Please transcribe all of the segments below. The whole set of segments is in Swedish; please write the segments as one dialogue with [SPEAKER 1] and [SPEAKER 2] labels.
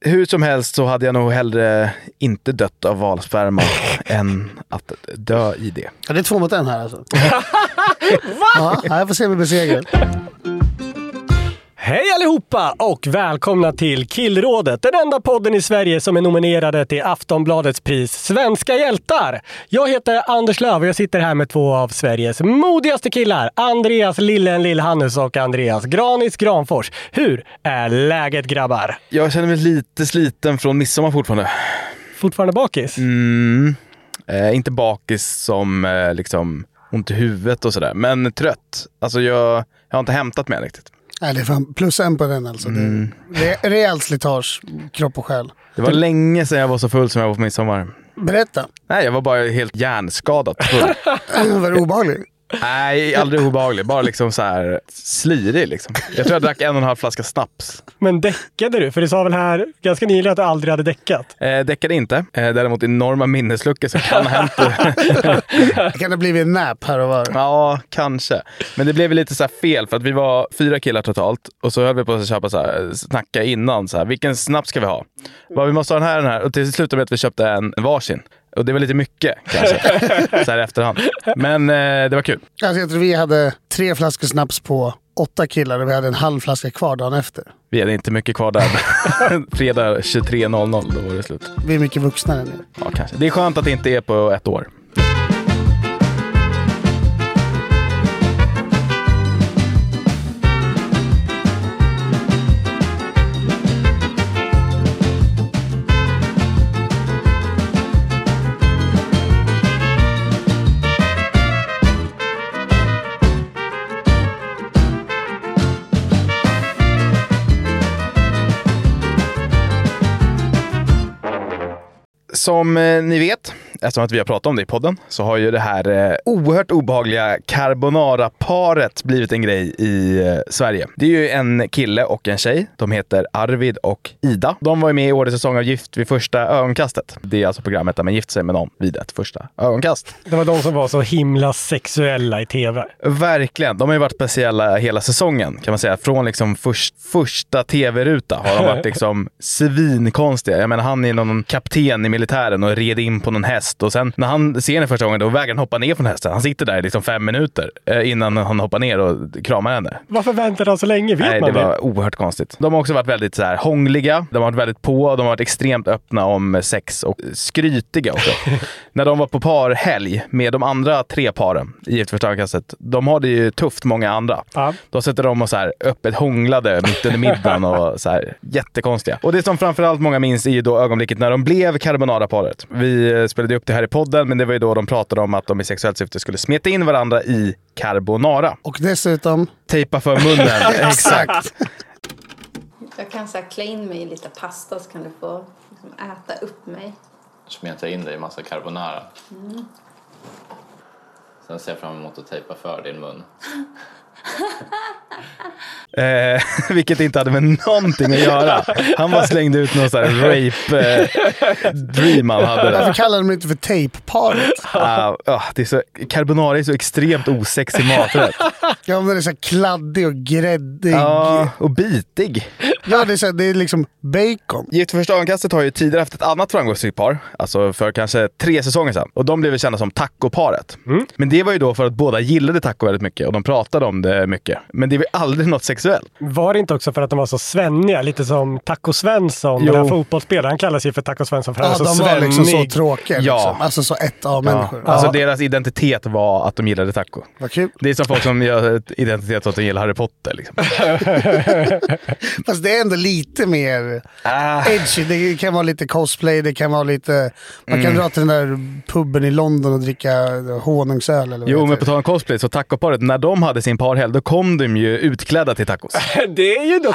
[SPEAKER 1] Hur som helst så hade jag nog hellre inte dött av valsperma än att dö i det.
[SPEAKER 2] Ja, det är två mot en här alltså. Va? Ja, jag får se om vi besegrar.
[SPEAKER 3] Hej allihopa och välkomna till Killrådet, den enda podden i Sverige som är nominerade till Aftonbladets pris Svenska hjältar. Jag heter Anders Löv och jag sitter här med två av Sveriges modigaste killar. Andreas Lillen Lillhannes och Andreas Granis Granfors. Hur är läget grabbar?
[SPEAKER 1] Jag känner mig lite sliten från midsommar fortfarande.
[SPEAKER 3] Fortfarande bakis?
[SPEAKER 1] Mm. Eh, inte bakis som eh, liksom ont i huvudet och sådär, men trött. Alltså jag, jag har inte hämtat mig riktigt.
[SPEAKER 2] Nej, det är fan plus en på den alltså.
[SPEAKER 1] Mm.
[SPEAKER 2] Det är re rejält slitage, kropp och själ.
[SPEAKER 1] Det var länge sedan jag var så full som jag var på midsommar.
[SPEAKER 2] Berätta.
[SPEAKER 1] Nej, jag var bara helt hjärnskadad full.
[SPEAKER 2] var det obehagligt?
[SPEAKER 1] Nej, aldrig obehaglig. Bara liksom så här slirig liksom. Jag tror jag drack en och en halv flaska snaps.
[SPEAKER 3] Men däckade du? För du sa väl här ganska nyligen att du aldrig hade däckat?
[SPEAKER 1] Eh, däckade inte. Eh, däremot enorma minnesluckor som kan ha hänt.
[SPEAKER 2] det kan ha blivit en nap här och var.
[SPEAKER 1] Ja, kanske. Men det blev lite så fel för att vi var fyra killar totalt och så höll vi på att köpa så här, snacka innan. Så här, vilken snaps ska vi ha? Bara, vi måste ha den här den här. Och till slut med att vi köpte en varsin. Och det var lite mycket kanske, så här i efterhand. Men eh, det var kul.
[SPEAKER 2] Alltså, jag tror vi hade tre flaskor snaps på åtta killar och vi hade en halv flaska kvar dagen efter.
[SPEAKER 1] Vi hade inte mycket kvar där. Fredag 23.00, då var det slut.
[SPEAKER 2] Vi är mycket vuxnare nu.
[SPEAKER 1] Ja, kanske. Det är skönt att det inte är på ett år. Som eh, ni vet, eftersom att vi har pratat om det i podden, så har ju det här eh, oerhört obehagliga carbonara-paret blivit en grej i eh, Sverige. Det är ju en kille och en tjej. De heter Arvid och Ida. De var ju med i årets säsong av Gift vid första ögonkastet. Det är alltså programmet där man gifter sig med någon vid ett första ögonkast.
[SPEAKER 3] Det var de som var så himla sexuella i tv.
[SPEAKER 1] Verkligen. De har ju varit speciella hela säsongen kan man säga. Från liksom först, första tv-ruta har de varit liksom svinkonstiga. Jag menar, han är någon kapten i militären och red in på någon häst och sen när han ser henne första gången då vägrar han hoppa ner från hästen. Han sitter där i liksom fem minuter eh, innan han hoppar ner och kramar henne.
[SPEAKER 3] Varför väntade han så länge? Vet
[SPEAKER 1] Nej,
[SPEAKER 3] man
[SPEAKER 1] det var oerhört konstigt. De har också varit väldigt så här hångliga. De har varit väldigt på. De har varit extremt öppna om sex och skrytiga också. när de var på parhelg med de andra tre paren i Gift första. De har det ju tufft, många andra.
[SPEAKER 3] Ja.
[SPEAKER 1] Då sätter de och så här öppet hånglade mitt under middagen och så här jättekonstiga. Och det som framförallt många minns är ju då ögonblicket när de blev carbonara-paret. Vi eh, upp det här i podden, men det var ju då de pratade om att de i sexuellt syfte skulle smeta in varandra i carbonara.
[SPEAKER 2] Och dessutom...
[SPEAKER 1] Tejpa för munnen. Exakt.
[SPEAKER 4] Jag kan så här, klä in mig i lite pasta så kan du få liksom, äta upp mig.
[SPEAKER 5] Smeta in dig i massa carbonara.
[SPEAKER 4] Mm.
[SPEAKER 5] Sen ser jag fram emot att tejpa för din mun.
[SPEAKER 1] Eh, vilket inte hade med någonting att göra. Han bara slängde ut någon sån här rape eh, dream han hade.
[SPEAKER 2] Varför kallar de det inte för tejpparet?
[SPEAKER 1] Ah, ah, det är så, carbonara är så extremt osexig maträtt.
[SPEAKER 2] Ja, men den är så här kladdig och gräddig.
[SPEAKER 1] Ja, och bitig.
[SPEAKER 2] Ja, det är, så, här, det är liksom bacon.
[SPEAKER 1] Gift vid första ögonkastet har ju tidigare haft ett annat framgångsrikt par, alltså för kanske tre säsonger sedan. Och de blev kända som tacoparet. Men det var ju då för att båda gillade taco väldigt mycket och de pratade om det mycket. Men det var aldrig något sexuellt.
[SPEAKER 3] Var det inte också för att de var så svenniga? Lite som Taco Svensson,
[SPEAKER 1] Jo.
[SPEAKER 3] den här fotbollsspelaren. Han kallas ju för Taco Svensson för att
[SPEAKER 2] Ja,
[SPEAKER 3] han är så
[SPEAKER 2] de var
[SPEAKER 3] svennig.
[SPEAKER 2] liksom så tråkiga.
[SPEAKER 1] Ja.
[SPEAKER 2] Liksom. Alltså så ett A-människor. Ja.
[SPEAKER 1] Alltså deras identitet var att de gillade taco.
[SPEAKER 2] Vad kul.
[SPEAKER 1] Det är som folk som gör identitet så att de gillar Harry Potter. Liksom.
[SPEAKER 2] Fast det är ändå lite mer
[SPEAKER 1] Ah.
[SPEAKER 2] edgy. Det kan vara lite cosplay, det kan vara lite... Man kan
[SPEAKER 1] Mm.
[SPEAKER 2] dra till den där puben i London och dricka honungsöl eller vad
[SPEAKER 1] Jo, men på tal om cosplay, så tacoparet, när de hade sin parhelg, då kom de ju utklädda till tacos.
[SPEAKER 3] Det är ju något,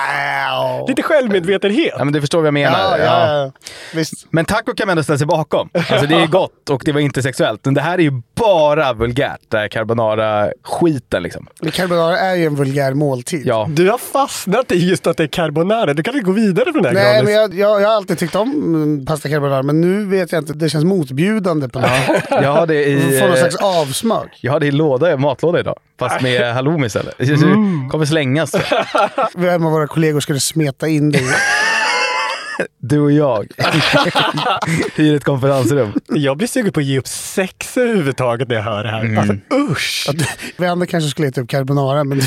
[SPEAKER 2] Au.
[SPEAKER 3] lite självmedvetenhet.
[SPEAKER 1] Ja, men du förstår vad jag menar.
[SPEAKER 2] Ja, ja, ja. Visst.
[SPEAKER 1] Men taco kan man ändå ställa sig bakom. Alltså det är gott och det var inte sexuellt. Men det här är ju bara vulgärt, det här carbonara-skiten liksom.
[SPEAKER 2] Men carbonara är ju en vulgär måltid.
[SPEAKER 1] Ja.
[SPEAKER 3] Du har fastnat i just att det är carbonara. Du kan inte gå vidare från det här
[SPEAKER 2] Nej,
[SPEAKER 3] Granis.
[SPEAKER 2] men jag, jag, jag har alltid tyckt om mm, pasta carbonara, men nu vet jag inte. Det känns motbjudande på något sätt.
[SPEAKER 1] Jag har det i,
[SPEAKER 2] Få någon
[SPEAKER 1] eh,
[SPEAKER 2] slags avsmak.
[SPEAKER 1] jag har det i låda, matlåda idag. Fast med halloumi istället. Det kommer slängas.
[SPEAKER 2] Vem av våra kollegor skulle smeta in i?
[SPEAKER 1] Du och jag. Hyr ett konferensrum.
[SPEAKER 3] Jag blir sugen på att ge upp sex överhuvudtaget när jag hör det här.
[SPEAKER 1] Mm.
[SPEAKER 3] Alltså usch!
[SPEAKER 2] Vi andra kanske skulle äta upp carbonara, men du,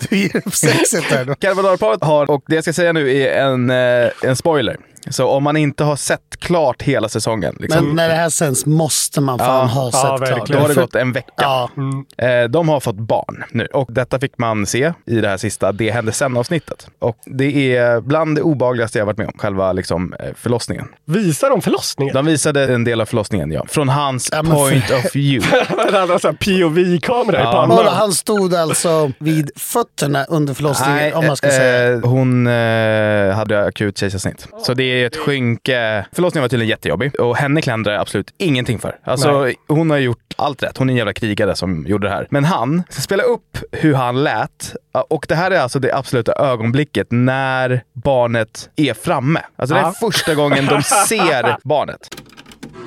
[SPEAKER 2] du ger upp sexet där då.
[SPEAKER 1] Carbonara-paret har, och det jag ska säga nu är en, eh, en spoiler. Så om man inte har sett klart hela säsongen, liksom,
[SPEAKER 2] Men när det här sänds måste man fan
[SPEAKER 1] Ja,
[SPEAKER 2] ha sett
[SPEAKER 3] ja,
[SPEAKER 2] klart.
[SPEAKER 1] då har det gått en vecka.
[SPEAKER 2] Ja,
[SPEAKER 1] Eh, De har fått barn nu och detta fick man se i det här sista Det hände sen-avsnittet. Och det är bland det obehagligaste jag varit med om, själva liksom, eh, förlossningen.
[SPEAKER 3] Visar de förlossningen?
[SPEAKER 1] De visade en del av förlossningen, ja. Från hans
[SPEAKER 2] Ja,
[SPEAKER 1] point of view.
[SPEAKER 3] Han hade så här POV-kamera i
[SPEAKER 1] Ja.
[SPEAKER 3] pannan.
[SPEAKER 2] Vadå, han stod alltså vid fötterna under förlossningen, om man ska
[SPEAKER 1] eh,
[SPEAKER 2] säga.
[SPEAKER 1] hon eh, hade akut kejsarsnitt. Så det är ett skynke. Förlossningen var tydligen jättejobbig och henne klandrar jag absolut ingenting för. Alltså,
[SPEAKER 3] Nej.
[SPEAKER 1] hon har gjort allt rätt. Hon är en jävla krigare som gjorde det här. Men han ska spela upp hur han lät. Och det här är alltså det absoluta ögonblicket när barnet är framme. Alltså det är första gången de ser barnet.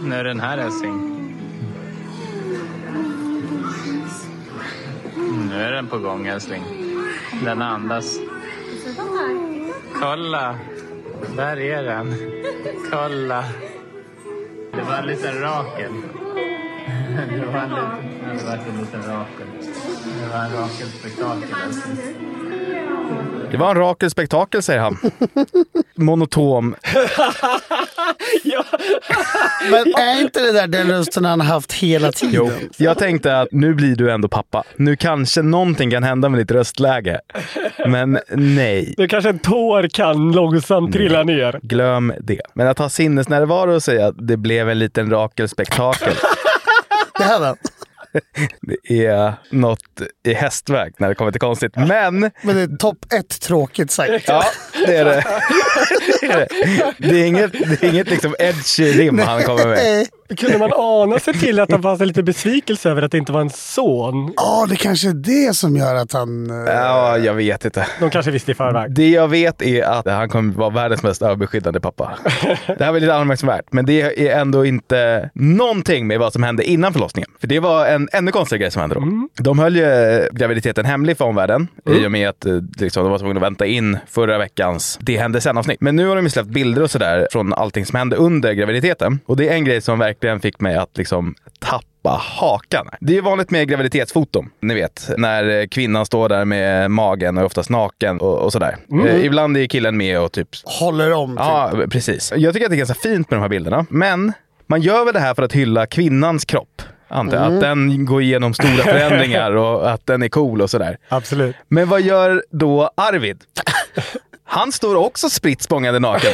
[SPEAKER 5] Nu är den här älskling. Nu är den på gång älskling. Den andas. Kolla! Där är den. Kolla! Det var en liten rakel. Det var en liten, det var en liten rakel. Det var en rakelspektakel.
[SPEAKER 1] Det var en rakel spektakel, säger han. Monotom.
[SPEAKER 2] Men är inte det där den rösten han har haft hela tiden?
[SPEAKER 1] Jo. Jag tänkte att nu blir du ändå pappa. Nu kanske någonting kan hända med ditt röstläge. Men nej.
[SPEAKER 3] Det kanske en tår kan långsamt trilla ner.
[SPEAKER 1] Glöm det. Men att ha sinnesnärvaro och säga att det blev en liten rakelspektakel.
[SPEAKER 2] Det här var.
[SPEAKER 1] det är något i hästväg när det kommer till konstigt. Men
[SPEAKER 2] Men det är topp ett tråkigt sagt.
[SPEAKER 1] Ja, det är det. Det är, inget, det är inget liksom edgy rim han kommer med.
[SPEAKER 3] Kunde man ana sig till att han fanns en liten besvikelse över att det inte var en son?
[SPEAKER 2] Ja, det kanske är det som gör att han... eh,
[SPEAKER 1] Ja, jag vet inte.
[SPEAKER 3] De kanske visste i förväg.
[SPEAKER 1] Det jag vet är att han kommer vara världens mest överbeskyddande pappa. Det här var lite anmärkningsvärt, men det är ändå inte någonting med vad som hände innan förlossningen. För det var en ännu konstigare grej som hände då. De höll ju graviditeten hemlig för omvärlden i och med att eh, liksom, de var tvungna att vänta in förra veckans Det hände sen-avsnitt. Men nu har de ju släppt bilder och sådär från allting som hände under graviditeten. Och det är en grej som verkligen fick mig att liksom tappa hakan. Det är vanligt med graviditetsfoton. Ni vet, när kvinnan står där med magen och är oftast naken och, och sådär. Eh, ibland är killen med och typ
[SPEAKER 2] Håller om. Typ.
[SPEAKER 1] Ja, precis. Jag tycker att det är ganska fint med de här bilderna. Men man gör väl det här för att hylla kvinnans kropp. Antar jag. Att den går igenom stora förändringar och att den är cool och sådär.
[SPEAKER 3] Absolut.
[SPEAKER 1] Men vad gör då Arvid? Han står också spritt språngande naken.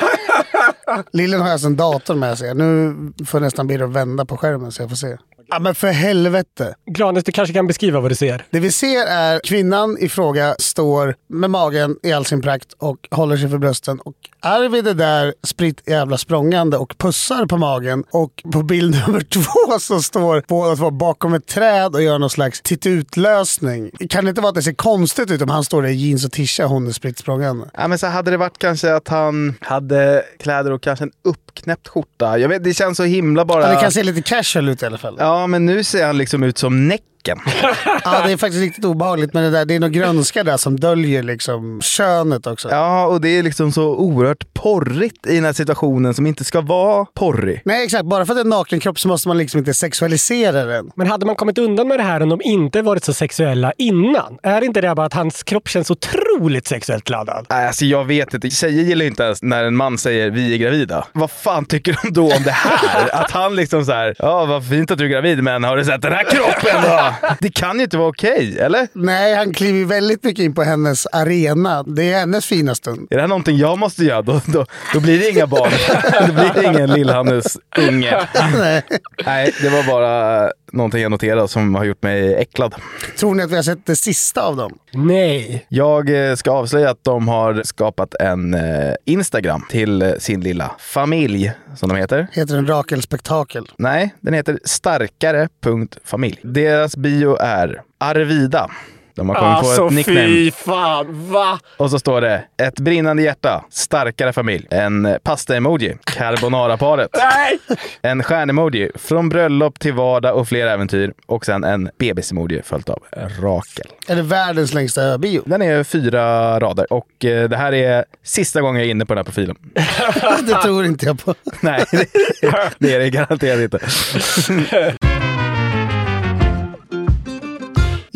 [SPEAKER 2] Lillen har alltså en dator med sig. Nu får jag nästan be dig att vända på skärmen så jag får se. Ja men för helvete.
[SPEAKER 3] Granis, du kanske kan beskriva vad du ser?
[SPEAKER 2] Det vi ser är kvinnan i fråga står med magen i all sin prakt och håller sig för brösten. Och Arvid är där spritt jävla språngande och pussar på magen. Och på bild nummer två så står båda två bakom ett träd och gör någon slags tittutlösning. Kan det inte vara att det ser konstigt ut om han står där i jeans och tisha och hon är spritt språngande?
[SPEAKER 1] Ja, men så hade det varit kanske att han hade kläder och kanske en uppknäppt skjorta. Jag vet, det känns så himla bara...
[SPEAKER 2] Ja, det kan se lite casual ut i alla fall.
[SPEAKER 1] Ja, men nu ser han liksom ut som Neck nacken.
[SPEAKER 2] Ja, det är faktiskt riktigt obehagligt men det, där, det är något grönska där som döljer liksom könet också.
[SPEAKER 1] Ja, och det är liksom så oerhört porrigt i den här situationen som inte ska vara porrig.
[SPEAKER 2] Nej exakt, bara för att det är en naken kropp så måste man liksom inte sexualisera den.
[SPEAKER 3] Men hade man kommit undan med det här om de inte varit så sexuella innan? Är inte det bara att hans kropp känns otroligt sexuellt laddad?
[SPEAKER 1] Nej, Alltså jag vet inte. Tjejer gillar inte ens när en man säger vi är gravida. Vad fan tycker de då om det här? Att han liksom så här, ja vad fint att du är gravid men har du sett den här kroppen då? Det kan ju inte vara okej, eller?
[SPEAKER 2] Nej, han kliver väldigt mycket in på hennes arena. Det är hennes fina stund.
[SPEAKER 1] Är det här någonting jag måste göra? Då, då, då blir det inga barn. då blir det ingen Lill-Hannes unge.
[SPEAKER 2] Nej.
[SPEAKER 1] Nej, det var bara någonting jag noterade som har gjort mig äcklad.
[SPEAKER 2] Tror ni att vi har sett det sista av dem?
[SPEAKER 3] Nej.
[SPEAKER 1] Jag eh, ska avslöja att de har skapat en eh, Instagram till eh, sin lilla familj, som de heter.
[SPEAKER 2] Heter den Rakel-spektakel?
[SPEAKER 1] Nej, den heter starkare.familj. Deras bio är Arvida. De har kommit
[SPEAKER 3] Alltså
[SPEAKER 1] på ett nickname.
[SPEAKER 3] fy fan, va?
[SPEAKER 1] Och så står det ett brinnande hjärta, starkare familj, en pasta-emoji, carbonara-paret, en stjärnemoji, från bröllop till vardag och fler äventyr och sen en bebis-emoji följt av Rakel.
[SPEAKER 2] Är det världens längsta bio?
[SPEAKER 1] Den är fyra rader och eh, det här är sista gången jag är inne på den här profilen.
[SPEAKER 2] det tror inte jag på.
[SPEAKER 1] Nej, det, det är det garanterat inte.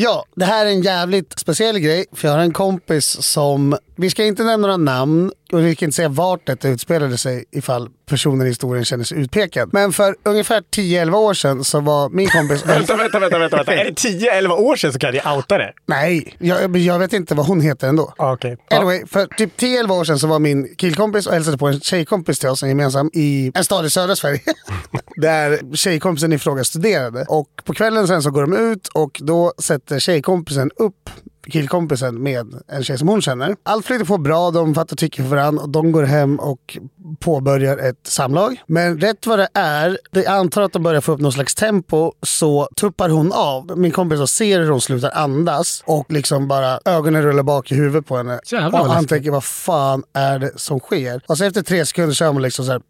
[SPEAKER 2] Ja, det här är en jävligt speciell grej. För jag har en kompis som, vi ska inte nämna några namn kan inte säga vart detta utspelade sig ifall personen i historien känner sig utpekad. Men för ungefär 10-11 år sedan så var min kompis...
[SPEAKER 3] Vänta, vänta, vänta, vänta, vänta. Är det 10-11 år sedan så kan jag outa det?
[SPEAKER 2] Nej, jag, jag vet inte vad hon heter ändå.
[SPEAKER 3] Ah, Okej.
[SPEAKER 2] Anyway, för typ 10-11 år sedan så var min killkompis och hälsade på en tjejkompis till oss, en gemensam, i en stad i södra Sverige. där tjejkompisen i fråga studerade. Och på kvällen sen så går de ut och då sätter tjejkompisen upp killkompisen med en tjej som hon känner. Allt flyter på bra, de fattar tycke för varandra och de går hem och påbörjar ett samlag. Men rätt vad det är, det jag antar att de börjar få upp någon slags tempo, så tuppar hon av. Min kompis då ser hur hon slutar andas och liksom bara ögonen rullar bak i huvudet på henne.
[SPEAKER 3] Jävlar
[SPEAKER 2] och han tänker, vad fan är det som sker? Och så efter tre sekunder så hör man liksom så här.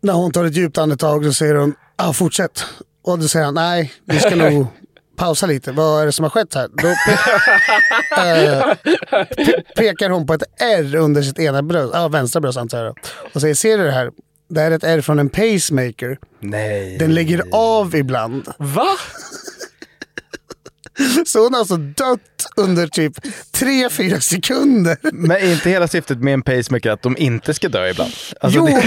[SPEAKER 2] När hon tar ett djupt andetag så säger hon, ah, fortsätt. Och då säger han, nej, vi ska nog pausa lite. Vad är det som har skett här? Då pe- eh, pe- pekar hon på ett R under sitt ena bröst, ja, vänstra bröst antar jag. Och säger, ser du det här? Det här är ett R från en pacemaker.
[SPEAKER 1] Nej.
[SPEAKER 2] Den lägger av ibland.
[SPEAKER 3] Va?
[SPEAKER 2] Så hon har alltså dött under typ 3-4 sekunder.
[SPEAKER 1] Men är inte hela syftet med en pacemaker att de inte ska dö ibland? Alltså,
[SPEAKER 2] jo,
[SPEAKER 1] det-
[SPEAKER 2] men,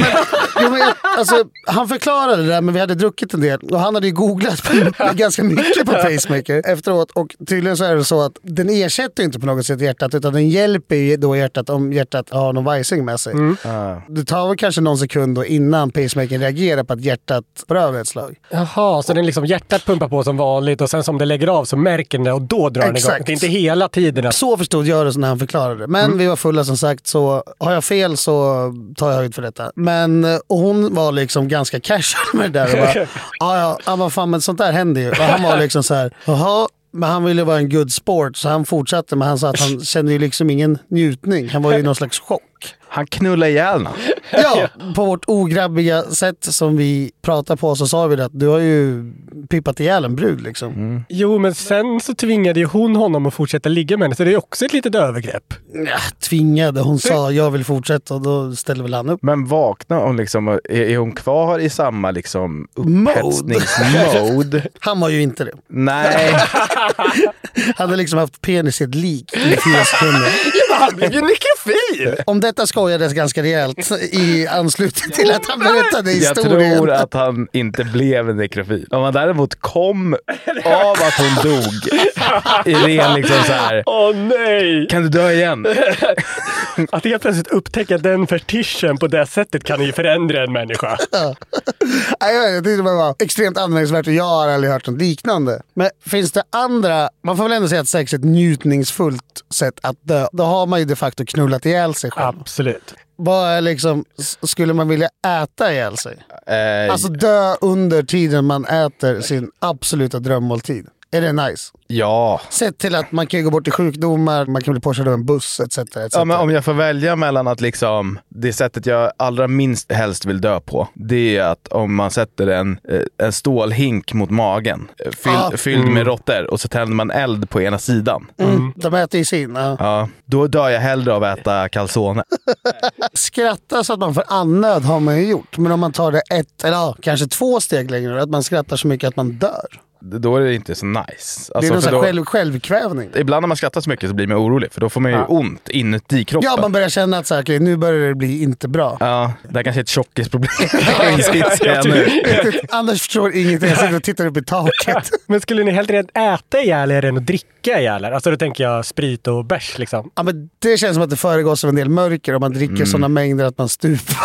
[SPEAKER 2] jo, men alltså, han förklarade det där, men vi hade druckit en del. Och han hade ju googlat på, ganska mycket på pacemaker efteråt. Och tydligen så är det så att den ersätter inte på något sätt hjärtat, utan den hjälper ju då hjärtat om hjärtat har någon vajsing med sig.
[SPEAKER 1] Ah.
[SPEAKER 2] Det tar väl kanske någon sekund då innan pacemakern reagerar på att hjärtat går över ett slag.
[SPEAKER 3] Jaha, så den liksom hjärtat pumpar på som vanligt och sen som det lägger av så det och då drar den igång.
[SPEAKER 2] Exakt.
[SPEAKER 3] Det är inte hela tiden.
[SPEAKER 2] Så förstod jag det när han förklarade det. Men vi var fulla som sagt, så har jag fel så tar jag höjd för detta. Men eh, och hon var liksom ganska casual med det där. Och bara, ja, ja, vad fan, men sånt där händer ju. Och han var liksom så här, jaha. Men han ville vara en good sport så han fortsatte men han sa att han kände ju liksom ingen njutning. Han var ju i någon slags chock.
[SPEAKER 1] Han knullar ihjäl henne.
[SPEAKER 2] Ja, på vårt ograbbiga sätt som vi pratar på så sa vi det att du har ju pippat ihjäl en brud liksom.
[SPEAKER 3] Jo, men sen så tvingade ju hon honom att fortsätta ligga med henne, så det är också ett litet övergrepp.
[SPEAKER 2] Ja, tvingade, hon sa jag vill fortsätta och då ställde väl han upp.
[SPEAKER 1] Men vaknar hon liksom, är, är hon kvar i samma liksom
[SPEAKER 2] Mode.
[SPEAKER 1] upphetsningsmode?
[SPEAKER 2] Han var ju inte det.
[SPEAKER 1] Nej,
[SPEAKER 2] Han hade liksom haft penis i ett lik i fyra sekunder.
[SPEAKER 3] Han blev ju nekrofil!
[SPEAKER 2] Om detta skojades ganska rejält i anslutning till att han berättade
[SPEAKER 1] jag
[SPEAKER 2] historien.
[SPEAKER 1] tror att han inte blev en nekrofil. Om han däremot kom av att hon dog i ren liksom så här.
[SPEAKER 3] Åh nej!
[SPEAKER 1] Kan du dö igen?
[SPEAKER 3] Att helt plötsligt upptäcka den fetischen på det sättet kan ju förändra en människa.
[SPEAKER 2] Jag, vet, jag tyckte det var extremt anmärkningsvärt och jag har aldrig hört något liknande. Men finns det andra, man får väl ändå säga att sex är ett njutningsfullt sätt att dö. Då har man ju de facto knullat ihjäl sig själv.
[SPEAKER 3] Absolut.
[SPEAKER 2] Vad är liksom, skulle man vilja äta ihjäl sig?
[SPEAKER 1] Eh,
[SPEAKER 2] Alltså dö under tiden man äter sin absoluta drömmåltid. Är det nice.
[SPEAKER 1] Ja.
[SPEAKER 2] Sett till att man kan ju gå bort i sjukdomar, man kan bli påkörd av en buss etc. etc.
[SPEAKER 1] Ja, men om jag får välja mellan att liksom, det sättet jag allra minst helst vill dö på, det är att om man sätter en, eh, en stålhink mot magen, eh, fylld,
[SPEAKER 2] Ah.
[SPEAKER 1] fylld med råttor och så tänder man eld på ena sidan.
[SPEAKER 2] Mm, de äter i sin. Ja.
[SPEAKER 1] Ja, då dör jag hellre av att äta calzone.
[SPEAKER 2] Skratta så att man får andnöd har man ju gjort. Men om man tar det ett, eller ja, kanske två steg längre, att man skrattar så mycket att man dör.
[SPEAKER 1] Då är det inte så nice.
[SPEAKER 2] det är
[SPEAKER 1] Alltså,
[SPEAKER 2] någon
[SPEAKER 1] då,
[SPEAKER 2] själv, självkvävning.
[SPEAKER 1] Ibland när man skrattar så mycket så blir man orolig, för då får man ju ont inuti kroppen.
[SPEAKER 2] Ja, man börjar känna att så här, okej, nu börjar det bli inte bra.
[SPEAKER 1] Ja, det här kanske är ett tjockisproblem.
[SPEAKER 2] Anders förstår ingenting, jag sitter och tittar upp i taket.
[SPEAKER 3] Men skulle ni hellre äta ihjäl er än att dricka ihjäl er? Alltså då tänker jag sprit och bärs liksom.
[SPEAKER 2] Ja, men det känns som att det föregås av en del mörker om man dricker
[SPEAKER 1] Mm.
[SPEAKER 2] sådana mängder att man stupar.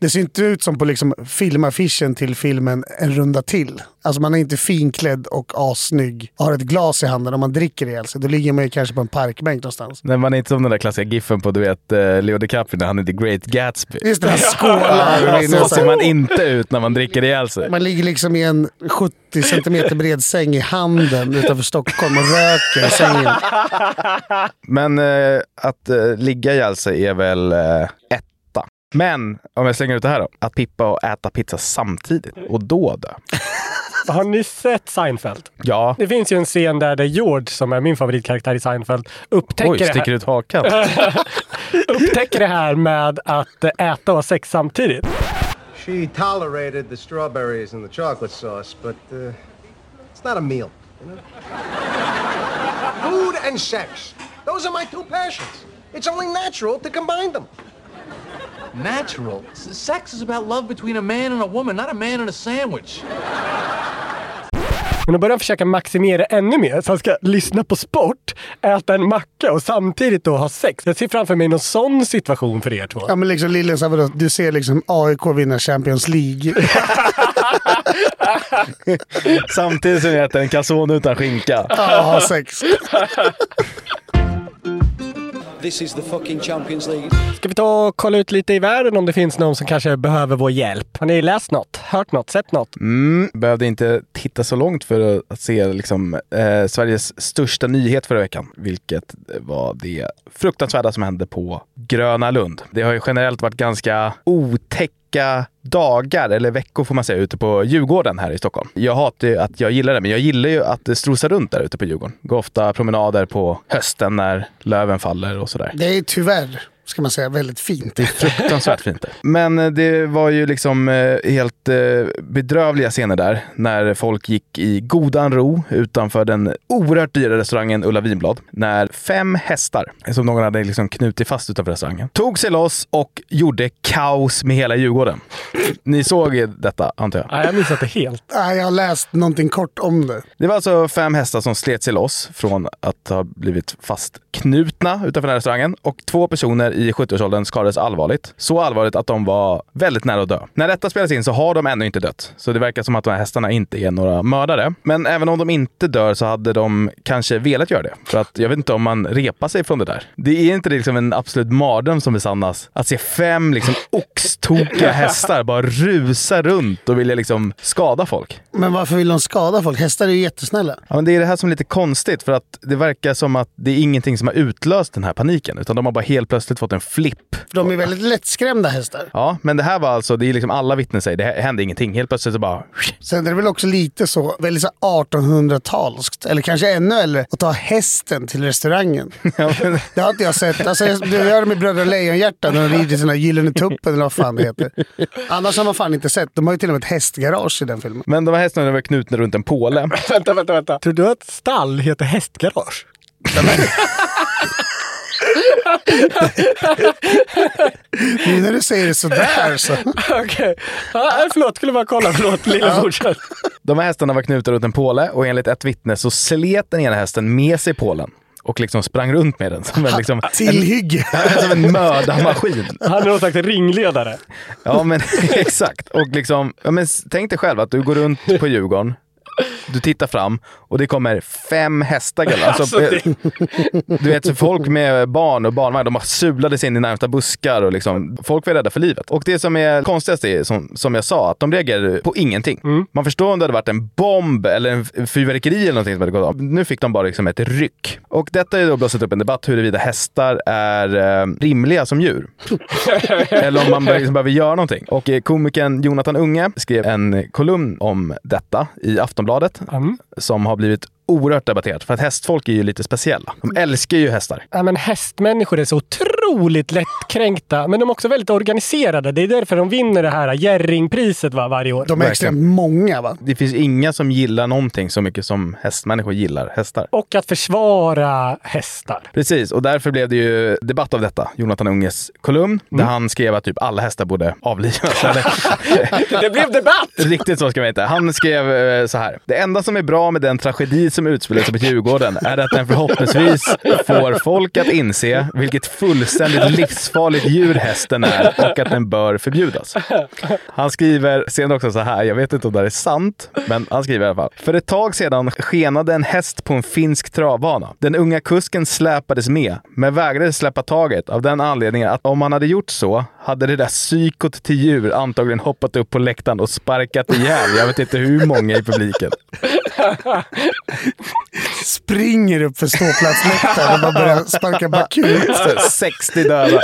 [SPEAKER 2] Det ser inte ut som på liksom filmaffischen till filmen En runda till. Alltså man är inte finklädd och assnygg och har ett glas i handen om man dricker ihjäl sig. Då ligger man ju kanske på en parkbänk någonstans.
[SPEAKER 1] Nej, man är inte som den där klassiska giffen på du vet eh, Leo DiCaprio när han är The Great Gatsby.
[SPEAKER 2] Just det, han skålar.
[SPEAKER 1] Så ser man inte ut när man dricker ihjäl sig.
[SPEAKER 2] Man ligger liksom i en 70 centimeter bred säng i handen utanför Stockholm och röker i sängen.
[SPEAKER 1] Men eh, att eh, ligga ihjäl sig är väl eh, etta. Men om jag slänger ut det här då. Att pippa och äta pizza samtidigt och då dö.
[SPEAKER 3] Har ni sett Seinfeld?
[SPEAKER 1] Ja.
[SPEAKER 3] Det finns ju en scen där, där George, som är min favoritkaraktär i Seinfeld, upptäcker,
[SPEAKER 1] Oj,
[SPEAKER 3] det,
[SPEAKER 1] sticker
[SPEAKER 3] här,
[SPEAKER 1] ut hakan.
[SPEAKER 3] upptäcker det här med att äta och ha sex samtidigt.
[SPEAKER 6] She tolerated the strawberries and the chocolate sauce, but uh, it's not a meal. You know? Food and sex. Those are my two passions. It's only natural to combine them.
[SPEAKER 7] Natural. Sex is about love between a man and a woman, not a man and a sandwich.
[SPEAKER 3] Men då börjar han försöka maximera ännu mer. Så han ska lyssna på sport, äta en macka och samtidigt då ha sex. Jag ser framför mig någon sån situation för er två.
[SPEAKER 2] Ja men liksom Lille, så här, vadå? du ser liksom AIK vinna Champions League.
[SPEAKER 1] Samtidigt som jag äter en calzone utan skinka.
[SPEAKER 2] Ja, ha sex.
[SPEAKER 8] This is the fucking Champions League.
[SPEAKER 3] Ska vi ta och kolla ut lite i världen om det finns någon som kanske behöver vår hjälp? Har ni läst något? Hört något? Sett något?
[SPEAKER 1] Mm, behövde inte titta så långt för att se liksom, eh, Sveriges största nyhet förra veckan, vilket var det fruktansvärda som hände på Gröna Lund. Det har ju generellt varit ganska olika dagar, eller veckor får man säga, ute på Djurgården här i Stockholm. Jag hatar ju att jag gillar det, men jag gillar ju att strosa runt där ute på Djurgården. Går ofta promenader på hösten när löven faller och sådär.
[SPEAKER 2] Det är tyvärr, ska man säga, väldigt fint.
[SPEAKER 1] Fruktansvärt fint. Men eh, det var ju liksom eh, helt eh, bedrövliga scener där när folk gick i godan ro utanför den oerhört dyra restaurangen Ulla Vinblad. När fem hästar, som någon hade liksom knutit fast utanför restaurangen, tog sig loss och gjorde kaos med hela Djurgården. Ni såg detta antar jag?
[SPEAKER 3] Nej, jag missat det helt.
[SPEAKER 2] Nej, jag har läst någonting kort om det.
[SPEAKER 1] Det var alltså fem hästar som slet sig loss från att ha blivit fastknutna utanför den här restaurangen och två personer i 70-årsåldern skadades allvarligt. Så allvarligt att de var väldigt nära att dö. När detta spelas in så har de ännu inte dött, så det verkar som att de här hästarna inte är några mördare. Men även om de inte dör så hade de kanske velat göra det. För att jag vet inte om man repar sig från det där. Det är inte liksom en absolut mardröm som besannas att se fem liksom oxtokiga hästar bara rusa runt och vilja liksom skada folk.
[SPEAKER 2] Men varför vill de skada folk? Hästar är ju jättesnälla.
[SPEAKER 1] Ja, men det är det här som är lite konstigt för att det verkar som att det är ingenting som har utlöst den här paniken utan de har bara helt plötsligt fått en flipp.
[SPEAKER 2] För de är väldigt lättskrämda hästar.
[SPEAKER 1] Ja, men det här var alltså, det är liksom alla vittnen säger, det hände ingenting. Helt plötsligt så bara...
[SPEAKER 2] Sen är det väl också lite så, väldigt så 1800-talskt, eller kanske ännu äldre, att ta hästen till restaurangen. Det har inte jag sett. Alltså, jag- det gör de i Bröderna Lejonhjärta när de rider sina Gyllene Tuppen eller vad fan det heter. Annars har man fan inte sett. De har ju till och med ett hästgarage i den filmen.
[SPEAKER 1] Men de här hästarna var knutna runt en påle.
[SPEAKER 3] vänta, vänta, vänta. Tror du att stall heter hästgarage?
[SPEAKER 2] Nu när du säger det sådär så.
[SPEAKER 3] Okej. Ja, förlåt, skulle bara kolla. Förlåt, lilla fortsätt.
[SPEAKER 1] De här hästarna var knutna runt en påle och enligt ett vittne så slet den ena hästen med sig pålen och liksom sprang runt med den som en, liksom,
[SPEAKER 2] Tillhygge.
[SPEAKER 1] en, som en mördarmaskin.
[SPEAKER 3] Han är någon slags ringledare.
[SPEAKER 1] Ja, men exakt. Och liksom, ja, men tänk dig själv att du går runt på Djurgården Du tittar fram och det kommer fem hästar. Alltså,
[SPEAKER 3] Alltså, det-
[SPEAKER 1] Du vet, så folk med barn och barnvagn, de har sulade sig in i närmsta buskar och liksom, folk var rädda för livet. Och det som är konstigast är, som, som jag sa, att de reagerade på ingenting. Man förstår om det hade varit en bomb eller en fyrverkeri eller någonting som hade gått av. Nu fick de bara liksom ett ryck. Och detta är då blossat upp en debatt huruvida hästar är eh, rimliga som djur. eller om man liksom behöver göra någonting. Och eh, komikern Jonathan Unge skrev en kolumn om detta i Aftonbladet Mm. som har blivit oerhört debatterat. För att hästfolk är ju lite speciella. De älskar ju hästar.
[SPEAKER 3] Ja, men hästmänniskor är så otroligt lättkränkta, men de är också väldigt organiserade. Det är därför de vinner det här Jerringpriset va, varje år.
[SPEAKER 2] De är extremt många va?
[SPEAKER 1] Det finns inga som gillar någonting så mycket som hästmänniskor gillar hästar.
[SPEAKER 3] Och att försvara hästar.
[SPEAKER 1] Precis, och därför blev det ju debatt av detta. Jonathan Unges kolumn, där han skrev att typ alla hästar borde avlivas.
[SPEAKER 3] Det blev debatt!
[SPEAKER 1] Riktigt så ska man inte. Han skrev eh, så här. Det enda som är bra med den tragedi som utspelar sig på Djurgården är att den förhoppningsvis får folk att inse vilket fullständigt livsfarligt djur hästen är och att den bör förbjudas. Han skriver sen också så här, jag vet inte om det här är sant, men han skriver i alla fall. För ett tag sedan skenade en häst på en finsk travbana. Den unga kusken släpades med, men vägrade släppa taget av den anledningen att om han hade gjort så hade det där psykot till djur antagligen hoppat upp på läktaren och sparkat ihjäl jag vet inte hur många i publiken.
[SPEAKER 2] Springer upp för ståplatsläktaren och bara börjar sparka bakut.
[SPEAKER 1] Så 60 döda.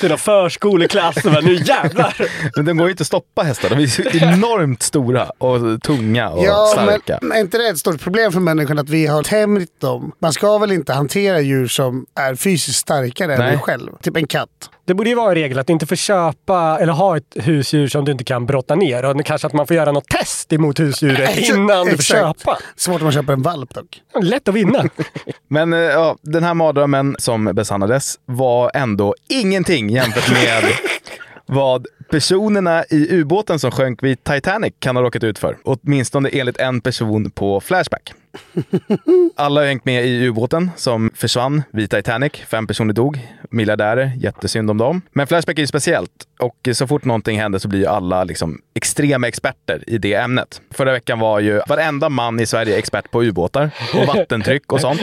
[SPEAKER 3] Till någon förskoleklass. bara, Nu jävlar!
[SPEAKER 1] Men de går ju inte att stoppa hästar. De är så enormt stora och tunga och
[SPEAKER 2] Ja,
[SPEAKER 1] starka.
[SPEAKER 2] men är inte det ett stort problem för människan att vi har tämjt dem? Man ska väl inte hantera djur som är fysiskt starkare än
[SPEAKER 3] Nej.
[SPEAKER 2] dig själv? Typ en katt.
[SPEAKER 3] Det borde ju vara en regel att inte får köpa eller ha ett husdjur som du inte kan brotta ner. Och kanske att man får göra något test emot husdjuret innan du får köpa.
[SPEAKER 2] Svårt om man köper en valp dock.
[SPEAKER 3] Lätt att vinna.
[SPEAKER 1] Men eh, ja, den här mardrömmen som besannades var ändå ingenting jämfört med vad personerna i ubåten som sjönk vid Titanic kan ha råkat ut för. Åtminstone enligt en person på Flashback. Alla har hängt med i ubåten som försvann vid Titanic. Fem personer dog. Miljardärer. Jättesynd om dem. Men Flashback är ju speciellt. Och så fort någonting händer så blir ju alla liksom extrema experter i det ämnet. Förra veckan var ju varenda man i Sverige expert på ubåtar och vattentryck och sånt.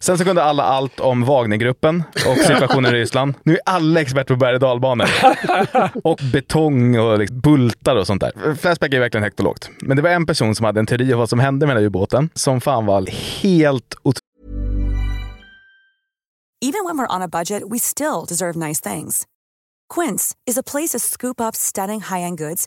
[SPEAKER 1] Sen så kunde alla allt om Wagnergruppen och situationen i Ryssland. Nu är alla experter på berg och dalbanor. Och betong och liksom bultar och sånt där. Flashback är verkligen högt och lågt. Men det var en person som hade en teori om vad som hände med den här ubåten som fan var helt otrolig.
[SPEAKER 9] Even when we're on a budget, we still deserve nice things. Quince is a place to scoop up stunning high-end goods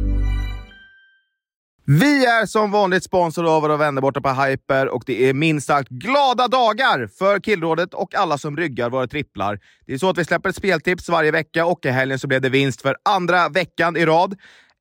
[SPEAKER 10] Vi är som vanligt sponsor av våra vänner borta på Hyper och det är minst sagt glada dagar för Killrådet och alla som ryggar våra tripplar. Det är så att vi släpper ett speltips varje vecka och i helgen så blev det vinst för andra veckan i rad.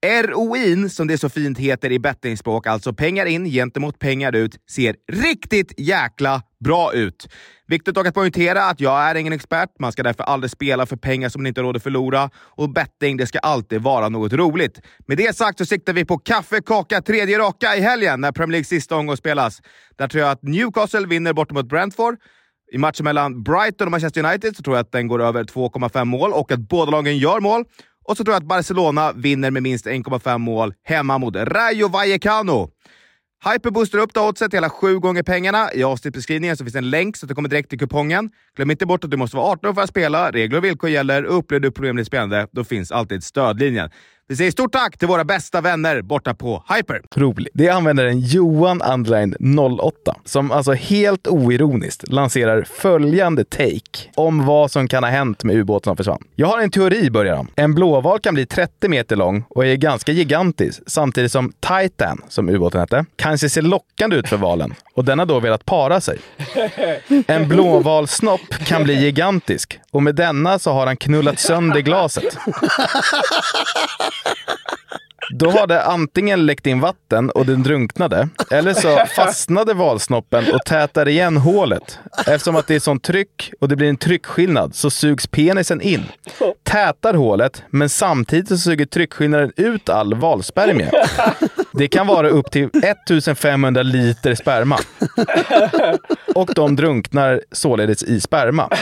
[SPEAKER 10] ROIn, som det så fint heter i bettingspråk, alltså pengar in gentemot pengar ut, ser riktigt jäkla bra ut. Viktigt dock att poängtera att jag är ingen expert. Man ska därför aldrig spela för pengar som man inte har råd att förlora. Och betting, det ska alltid vara något roligt. Med det sagt så siktar vi på kaffe, kaka, tredje raka i helgen när Premier Leagues sista omgång spelas. Där tror jag att Newcastle vinner bort mot Brentford. I matchen mellan Brighton och Manchester United så tror jag att den går över 2,5 mål och att båda lagen gör mål. Och så tror jag att Barcelona vinner med minst 1,5 mål hemma mot Rayo Vallecano. Hyper boostar upp det oddset till hela sju gånger pengarna. I avsnittbeskrivningen så finns en länk så att du kommer direkt till kupongen. Glöm inte bort att du måste vara 18 år för att spela. Regler och villkor gäller. Upplever du problem med ditt spelande, då finns alltid stödlinjen. Vi säger stort tack till våra bästa vänner borta på Hyper.
[SPEAKER 1] Rolig. Det är användaren Johan Underline 08 som alltså helt oironiskt lanserar följande take om vad som kan ha hänt med ubåten som försvann. Jag har en teori, börjar han. En blåval kan bli 30 meter lång och är ganska gigantisk samtidigt som Titan, som ubåten hette, kanske ser lockande ut för valen och den har då velat para sig. En blåvalsnopp kan bli gigantisk och med denna så har han knullat sönder glaset. Då har det antingen läckt in vatten och den drunknade, eller så fastnade valsnoppen och tätade igen hålet. Eftersom att det är sånt tryck och det blir en tryckskillnad så sugs penisen in. Tätar hålet, men samtidigt så suger tryckskillnaden ut all valspermie. Det kan vara upp till 1500 liter sperma. Och de drunknar således i sperma.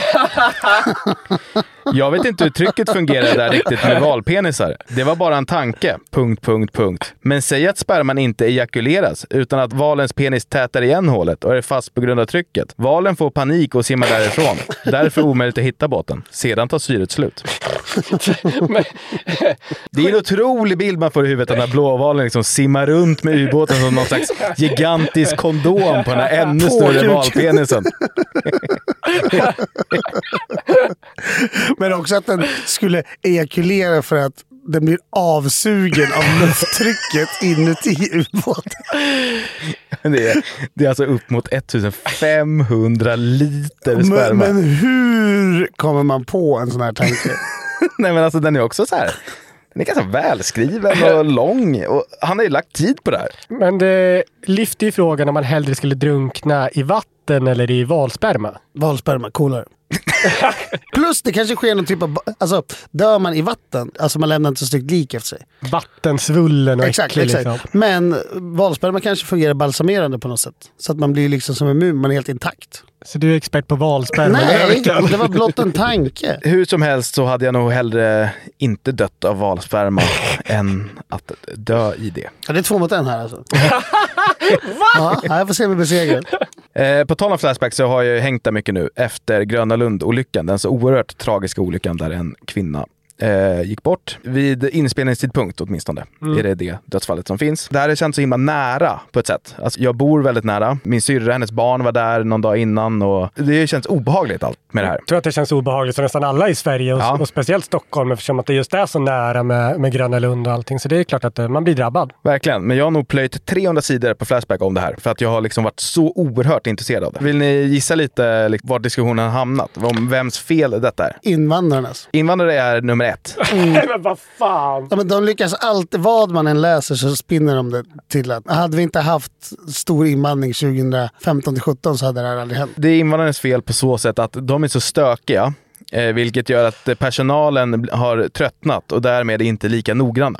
[SPEAKER 1] Jag vet inte hur trycket fungerar där riktigt med valpenisar. Det var bara en tanke. Punkt, punkt, punkt. Men säg att sperman inte ejakuleras, utan att valens penis tätar igen hålet och är fast på grund av trycket. Valen får panik och simmar därifrån. Därför omöjligt att hitta båten. Sedan tar syret slut. Det är en otrolig bild man får i huvudet, den här blåvalen liksom simmar runt med ubåten som någon slags gigantisk kondom på den här ännu större valpenisen.
[SPEAKER 2] Men också att den skulle ejakulera för att den blir avsugen av lufttrycket inuti ubåten.
[SPEAKER 1] Det är, det är alltså upp mot 1500 liter
[SPEAKER 2] Men,
[SPEAKER 1] sperma.
[SPEAKER 2] men hur kommer man på en sån här tanke?
[SPEAKER 1] Nej men alltså den är också så här. Den är ganska välskriven och lång. Och han har ju lagt tid på det här.
[SPEAKER 3] Men det lyfter ju frågan om man hellre skulle drunkna i vatten eller i valsperma.
[SPEAKER 2] Valsperma, coolare. Plus det kanske sker någon typ av... Alltså, dör man i vatten, alltså man lämnar inte så styggt lik efter sig.
[SPEAKER 3] Vattensvullen och
[SPEAKER 2] Exakt,
[SPEAKER 3] äcklig
[SPEAKER 2] exakt.
[SPEAKER 3] liksom.
[SPEAKER 2] Men valsperma kanske fungerar balsamerande på något sätt. Så att man blir liksom som immun, man är helt intakt.
[SPEAKER 3] Så du är expert på valsperma?
[SPEAKER 2] Nej, det var blott en tanke.
[SPEAKER 1] Hur som helst så hade jag nog hellre inte dött av valsperma än att dö i det.
[SPEAKER 2] Ja, det är två mot en här alltså. ja, jag får se om vi besegrar.
[SPEAKER 1] Eh, på tal om Flashback så har jag hängt där mycket nu efter Gröna Lund-olyckan. Den så oerhört tragiska olyckan där en kvinna eh, gick bort. Vid inspelningstidpunkt åtminstone
[SPEAKER 11] Mm.
[SPEAKER 1] är det det dödsfallet som finns. Det här har känts så himla nära på ett sätt. Alltså, jag bor väldigt nära. Min syrra, hennes barn var där någon dag innan och det känns obehagligt allt med det här.
[SPEAKER 3] Jag tror att det känns obehagligt för nästan alla i Sverige och, och speciellt Stockholm eftersom att det just är så nära med, med Gröna Lund och allting. Så det är klart att eh, man blir drabbad.
[SPEAKER 1] Verkligen, men jag har nog plöjt 300 sidor på Flashback om det här för att jag har liksom varit så oerhört intresserad av det. Vill ni gissa lite liksom, var diskussionen har hamnat? Om vems fel detta är?
[SPEAKER 2] Invandrarnas.
[SPEAKER 1] Invandrare är nummer ett.
[SPEAKER 3] men vad fan!
[SPEAKER 2] Ja, men de lyckas alltid, vad man än läser så spinner de det till att hade vi inte haft stor invandring 2015 till 17 så hade det här aldrig hänt.
[SPEAKER 1] Det är invandrarnas fel på så sätt att de är så stökiga, eh, vilket gör att personalen har tröttnat och därmed inte lika noggranna.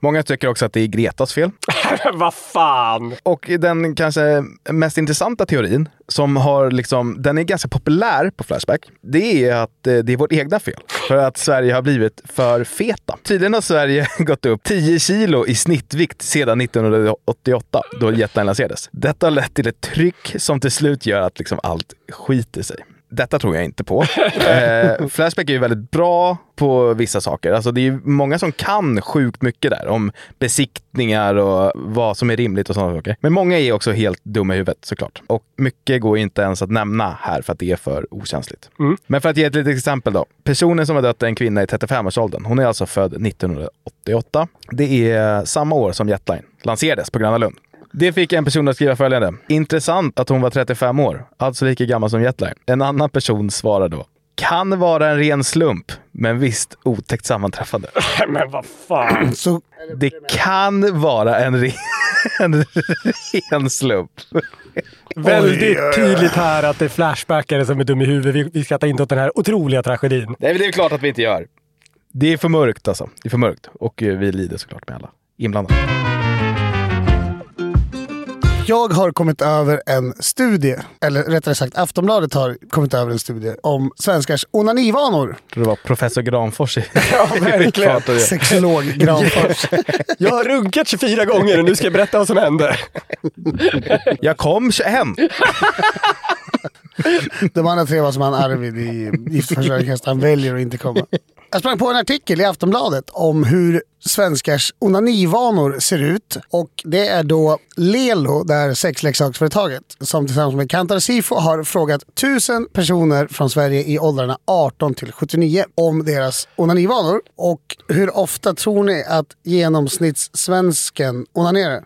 [SPEAKER 1] Många tycker också att det är Gretas fel.
[SPEAKER 3] vad fan!
[SPEAKER 1] Och den kanske mest intressanta teorin, som har liksom, den är ganska populär på Flashback, det är att eh, det är vårt egna fel. För att Sverige har blivit för feta. Tydligen har Sverige gått upp 10 kilo i snittvikt sedan 1988, då Jetline lanserades. Detta har lett till ett tryck som till slut gör att liksom allt skiter sig. Detta tror jag inte på. Eh, Flashback är ju väldigt bra på vissa saker. Alltså det är många som kan sjukt mycket där om besiktningar och vad som är rimligt och sådana saker. Men många är också helt dumma i huvudet såklart. Och mycket går inte ens att nämna här för att det är för okänsligt. Men för att ge ett litet exempel då. Personen som har dött är en kvinna i 35-årsåldern. Hon är alltså född 1988. Det är samma år som Jetline lanserades på Gröna Lund. Det fick en person att skriva följande. Intressant att hon var 35 år, alltså lika gammal som Jetline. En annan person svarar då. Kan vara en ren slump, men visst otäckt sammanträffande.
[SPEAKER 3] men vad fan!
[SPEAKER 2] Så,
[SPEAKER 1] Det kan vara en, re en ren slump.
[SPEAKER 3] Väldigt tydligt här att det är Flashbackare som är dum i huvudet. Vi, vi skrattar inte åt den här otroliga tragedin.
[SPEAKER 1] Nej, men det är klart att vi inte gör. Det är för mörkt alltså. Det är för mörkt. Och eh, vi lider såklart med alla inblandade.
[SPEAKER 2] Jag har kommit över en studie, eller rättare sagt Aftonbladet har kommit över en studie om svenskars onanivanor.
[SPEAKER 1] Det var professor Granfors i
[SPEAKER 3] Ja, verkligen.
[SPEAKER 2] Sexolog Granfors.
[SPEAKER 3] Jag har runkat 24 gånger och nu ska jag berätta vad som hände.
[SPEAKER 1] Jag kom 21.
[SPEAKER 2] De andra tre var som han Arvid i Gift. Han väljer att inte komma. Jag sprang på en artikel i Aftonbladet om hur svenskars onanivanor ser ut. Och det är då Lelo, det här sexleksaksföretaget, som tillsammans med Kantar Sifo har frågat tusen personer från Sverige i åldrarna 18 till 79 om deras onanivanor. Och hur ofta tror ni att genomsnittssvensken onanerar?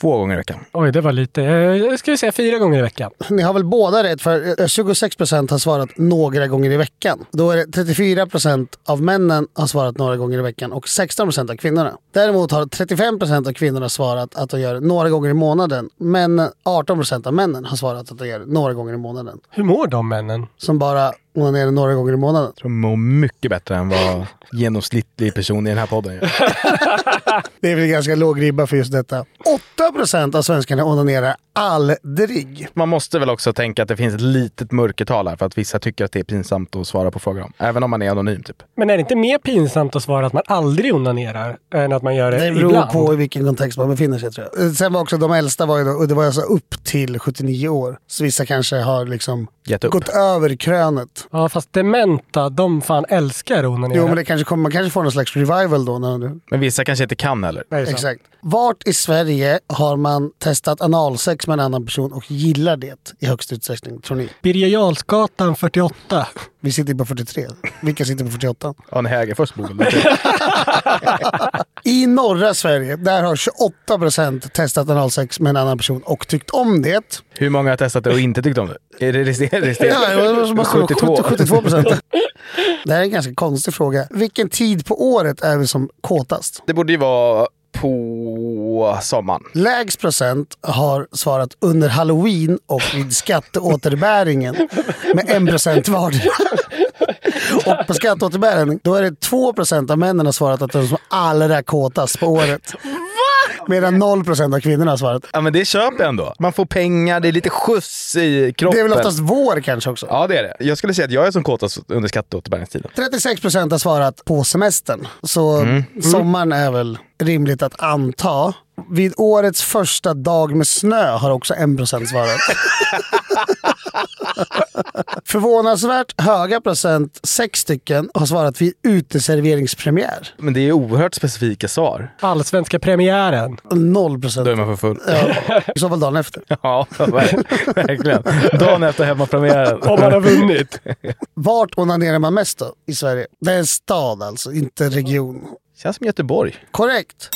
[SPEAKER 1] Två gånger i veckan.
[SPEAKER 3] Oj, det var lite. Eh, Jag skulle säga fyra gånger i veckan.
[SPEAKER 2] Ni har väl båda rätt för eh, 26 procent har svarat några gånger i veckan. Då är det 34 procent av männen har svarat några gånger i veckan och 16 procent av kvinnorna. Däremot har 35 procent av kvinnorna svarat att de gör några gånger i månaden. Men 18 procent av männen har svarat att de gör några gånger i månaden.
[SPEAKER 3] Hur mår de männen?
[SPEAKER 2] Som bara onanerar några gånger i månaden.
[SPEAKER 1] Jag tror de mår mycket bättre än vad genomsnittlig person i den här podden gör.
[SPEAKER 2] Det är väl ganska låg ribba för just detta. 8 procent av svenskarna onanerar aldrig.
[SPEAKER 1] Man måste väl också tänka att det finns ett litet mörkertal här för att vissa tycker att det är pinsamt att svara på frågor om. Även om man är anonym typ.
[SPEAKER 3] Men är det inte mer pinsamt att svara att man aldrig onanerar än att man gör det,
[SPEAKER 2] Det beror
[SPEAKER 3] ibland?
[SPEAKER 2] på i vilken kontext man befinner sig tror jag. Sen var också de äldsta var ju då, och det var alltså upp till 79 år. Så vissa kanske har liksom gått över krönet.
[SPEAKER 3] Ja, fast dementa, de fan älskar onanera.
[SPEAKER 2] Jo men det kanske kommer, man kanske får någon slags revival då. När du...
[SPEAKER 1] Men vissa kanske inte kan heller.
[SPEAKER 2] Exakt. Vart i Sverige har man testat analsex med en annan person och gillar det i högst utsträckning tror ni?
[SPEAKER 3] Birger Jarlsgatan 48.
[SPEAKER 2] Vi sitter på 43. Vilka sitter på 48?
[SPEAKER 1] Arne Hägerfors bor väl.
[SPEAKER 2] I norra Sverige, där har 28 procent testat analsex med en annan person och tyckt om det.
[SPEAKER 1] Hur många har testat det och inte tyckt om det? Är det resterande?
[SPEAKER 2] Ja, det var som att komma
[SPEAKER 1] 72.
[SPEAKER 2] 72 procent. Det här är en ganska konstig fråga. Vilken tid på året är vi som kåtast?
[SPEAKER 1] Det borde ju vara på sommaren.
[SPEAKER 2] Lägst procent har svarat under halloween och vid skatteåterbäringen med en procent vardera. Och på skatteåterbäringen, då är det 2 procent av männen har svarat att de är som allra kåtast på året. Medan 0 procent av kvinnorna har svarat.
[SPEAKER 1] Ja men det köper jag ändå. Man får pengar, det är lite skjuts i kroppen.
[SPEAKER 2] Det är väl oftast vår kanske också.
[SPEAKER 1] Ja det är det. Jag skulle säga att jag är som kåtast under skatteåterbäringstiden.
[SPEAKER 2] 36 procent har svarat på semestern. Så
[SPEAKER 1] Mm.
[SPEAKER 2] sommaren är väl rimligt att anta. Vid årets första dag med snö har också 1 procent svarat. Förvånansvärt höga procent, sex stycken, har svarat vid uteserveringspremiär.
[SPEAKER 1] Men det är oerhört specifika svar.
[SPEAKER 3] Allsvenska premiären.
[SPEAKER 2] Noll procent.
[SPEAKER 1] Då är man för full.
[SPEAKER 2] Ja, I så fall dagen efter.
[SPEAKER 1] Ja, ver- verkligen. Dagen efter hemmapremiären.
[SPEAKER 3] Om man har vunnit.
[SPEAKER 2] Vart onanerar man mest då i Sverige? Det är en stad alltså, inte region.
[SPEAKER 1] Känns som Göteborg.
[SPEAKER 2] Korrekt.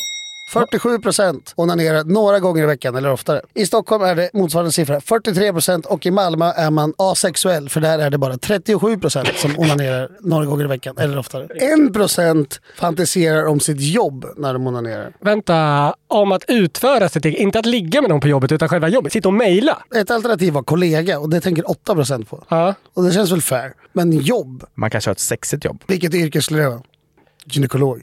[SPEAKER 2] 47 procent onanerar några gånger i veckan eller oftare. I Stockholm är det motsvarande siffra 43 procent och i Malmö är man asexuell för där är det bara 37 procent som onanerar några gånger i veckan eller oftare. 1 procent fantiserar om sitt jobb när de onanerar.
[SPEAKER 3] Vänta, om att utföra sitt eget, inte att ligga med någon på jobbet utan själva jobbet. Sitta och mejla.
[SPEAKER 2] Ett alternativ var kollega och det tänker 8 procent på.
[SPEAKER 3] Ja.
[SPEAKER 2] Och det känns väl fair. Men jobb,
[SPEAKER 1] Man kanske har ett sexigt jobb.
[SPEAKER 2] vilket yrke skulle det vara? Gynekolog.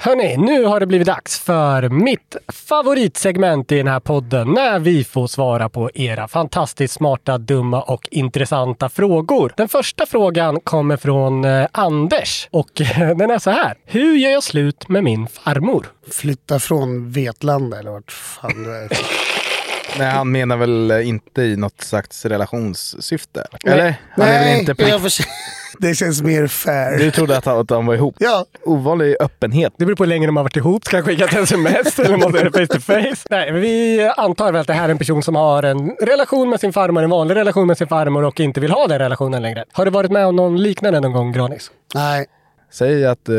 [SPEAKER 3] Hörni, nu har det blivit dags för mitt favoritsegment i den här podden när vi får svara på era fantastiskt smarta, dumma och intressanta frågor. Den första frågan kommer från eh, Anders och eh, den är så här. Hur gör jag slut med min farmor?
[SPEAKER 2] Flytta från Vetlanda eller vart fan det är.
[SPEAKER 1] Nej, han menar väl inte i något slags relationssyfte? Eller? Han är väl
[SPEAKER 2] Nej,
[SPEAKER 1] inte
[SPEAKER 2] jag för... det känns mer fair.
[SPEAKER 1] Du trodde att, han- att de var ihop?
[SPEAKER 2] Ja.
[SPEAKER 1] Ovanlig öppenhet.
[SPEAKER 3] Det beror på hur länge de har varit ihop. Ska jag skicka ett sms eller måste det face to face? Nej, men vi antar väl att det här är en person som har en relation med sin farmor, en vanlig relation med sin farmor och inte vill ha den relationen längre. Har du varit med om någon liknande någon gång, Granis?
[SPEAKER 2] Nej.
[SPEAKER 1] Säg att eh,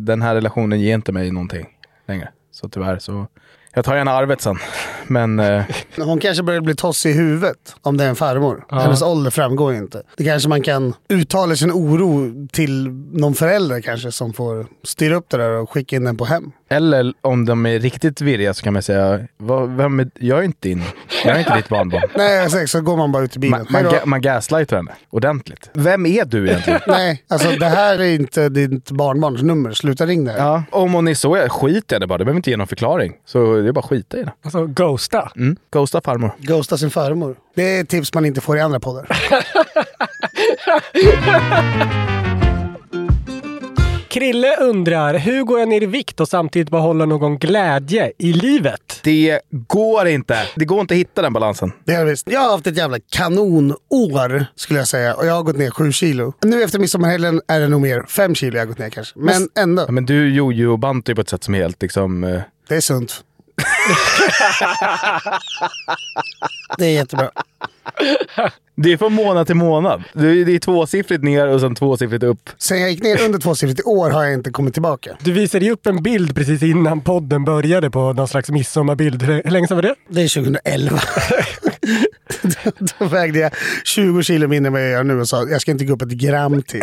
[SPEAKER 1] den här relationen ger inte mig någonting längre. Så tyvärr så... Jag tar gärna arvet sen. Men eh,
[SPEAKER 2] Hon kanske börjar bli tossig i huvudet om det är en farmor.
[SPEAKER 1] Ja.
[SPEAKER 2] Hennes ålder framgår inte. Det kanske man kan uttala sin oro till någon förälder kanske som får styra upp det där och skicka in den på hem.
[SPEAKER 1] Eller om de är riktigt virriga så kan man säga, "Vad- vem är, jag är inte din, jag är inte ditt barnbarn.
[SPEAKER 2] Nej, exakt, så går man bara ut i bilen.
[SPEAKER 1] Man, man, ga, man gaslightar henne ordentligt. Vem är du egentligen?
[SPEAKER 2] Nej, alltså det här är inte ditt barnbarns nummer. Sluta ring det här.
[SPEAKER 1] Ja, om hon är så, skit i henne bara. Du behöver inte ge någon förklaring. Så det är bara att skita i henne.
[SPEAKER 3] Alltså ghosta?
[SPEAKER 1] Mm, ghosta farmor.
[SPEAKER 2] Ghosta sin farmor. Det är tips man inte får i andra poddar.
[SPEAKER 3] Krille undrar, hur går jag ner i vikt och samtidigt behålla någon glädje i livet?
[SPEAKER 1] Det går inte. Det går inte att hitta den balansen.
[SPEAKER 2] Det är visst. Jag har haft ett jävla kanonår skulle jag säga och jag har gått ner sju kilo. Nu efter midsommarhelgen är det nog mer fem kilo jag har gått ner kanske. Men ändå.
[SPEAKER 1] Ja, men du jojo och bantar ju på ett sätt som är helt liksom... eh,
[SPEAKER 2] Det är sunt. det är jättebra.
[SPEAKER 1] Det är från månad till månad. Det är det är tvåsiffrigt ner och sen tvåsiffrigt upp.
[SPEAKER 2] Sen jag gick ner under tvåsiffrigt i år har jag inte kommit tillbaka.
[SPEAKER 3] Du visade ju upp en bild precis innan podden började på någon slags midsommarbild. Hur länge sedan var det?
[SPEAKER 2] Det är 2011. Då vägde jag 20 kilo mindre än vad jag gör nu och sa jag ska inte gå upp ett gram till.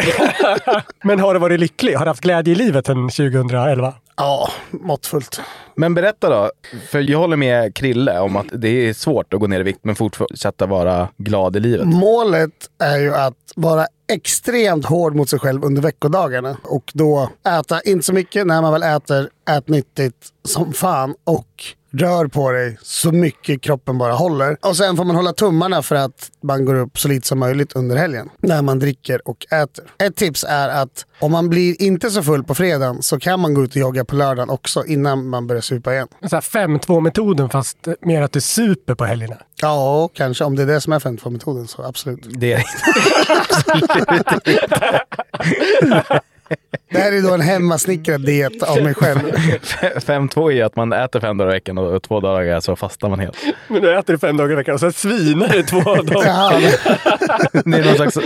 [SPEAKER 3] Men har du varit lycklig? Har du haft glädje i livet sedan 2011?
[SPEAKER 2] Ja, måttfullt.
[SPEAKER 1] Men berätta då, för jag håller med Krille om att det är svårt att gå ner i vikt men fortsätta vara glad i livet.
[SPEAKER 2] Målet är ju att vara extremt hård mot sig själv under veckodagarna och då äta inte så mycket. När man väl äter, ät nyttigt som fan och rör på dig så mycket kroppen bara håller. Och sen får man hålla tummarna för att man går upp så lite som möjligt under helgen när man dricker och äter. Ett tips är att om man blir inte så full på fredagen så kan man gå ut och jogga på lördagen också innan man börjar supa igen.
[SPEAKER 3] Så här 5-2-metoden fast mer att du super på helgerna.
[SPEAKER 2] Ja, kanske. Om det är det som är 5-2-metoden så absolut.
[SPEAKER 1] Det är
[SPEAKER 2] Det här är då en hemmasnickrad diet av mig själv.
[SPEAKER 1] 5-2 är att man äter fem dagar i veckan och två dagar så fastar man helt.
[SPEAKER 3] Men du äter fem dagar i veckan och sen svinar det två dagar.
[SPEAKER 2] Ja,
[SPEAKER 1] Det är någon slags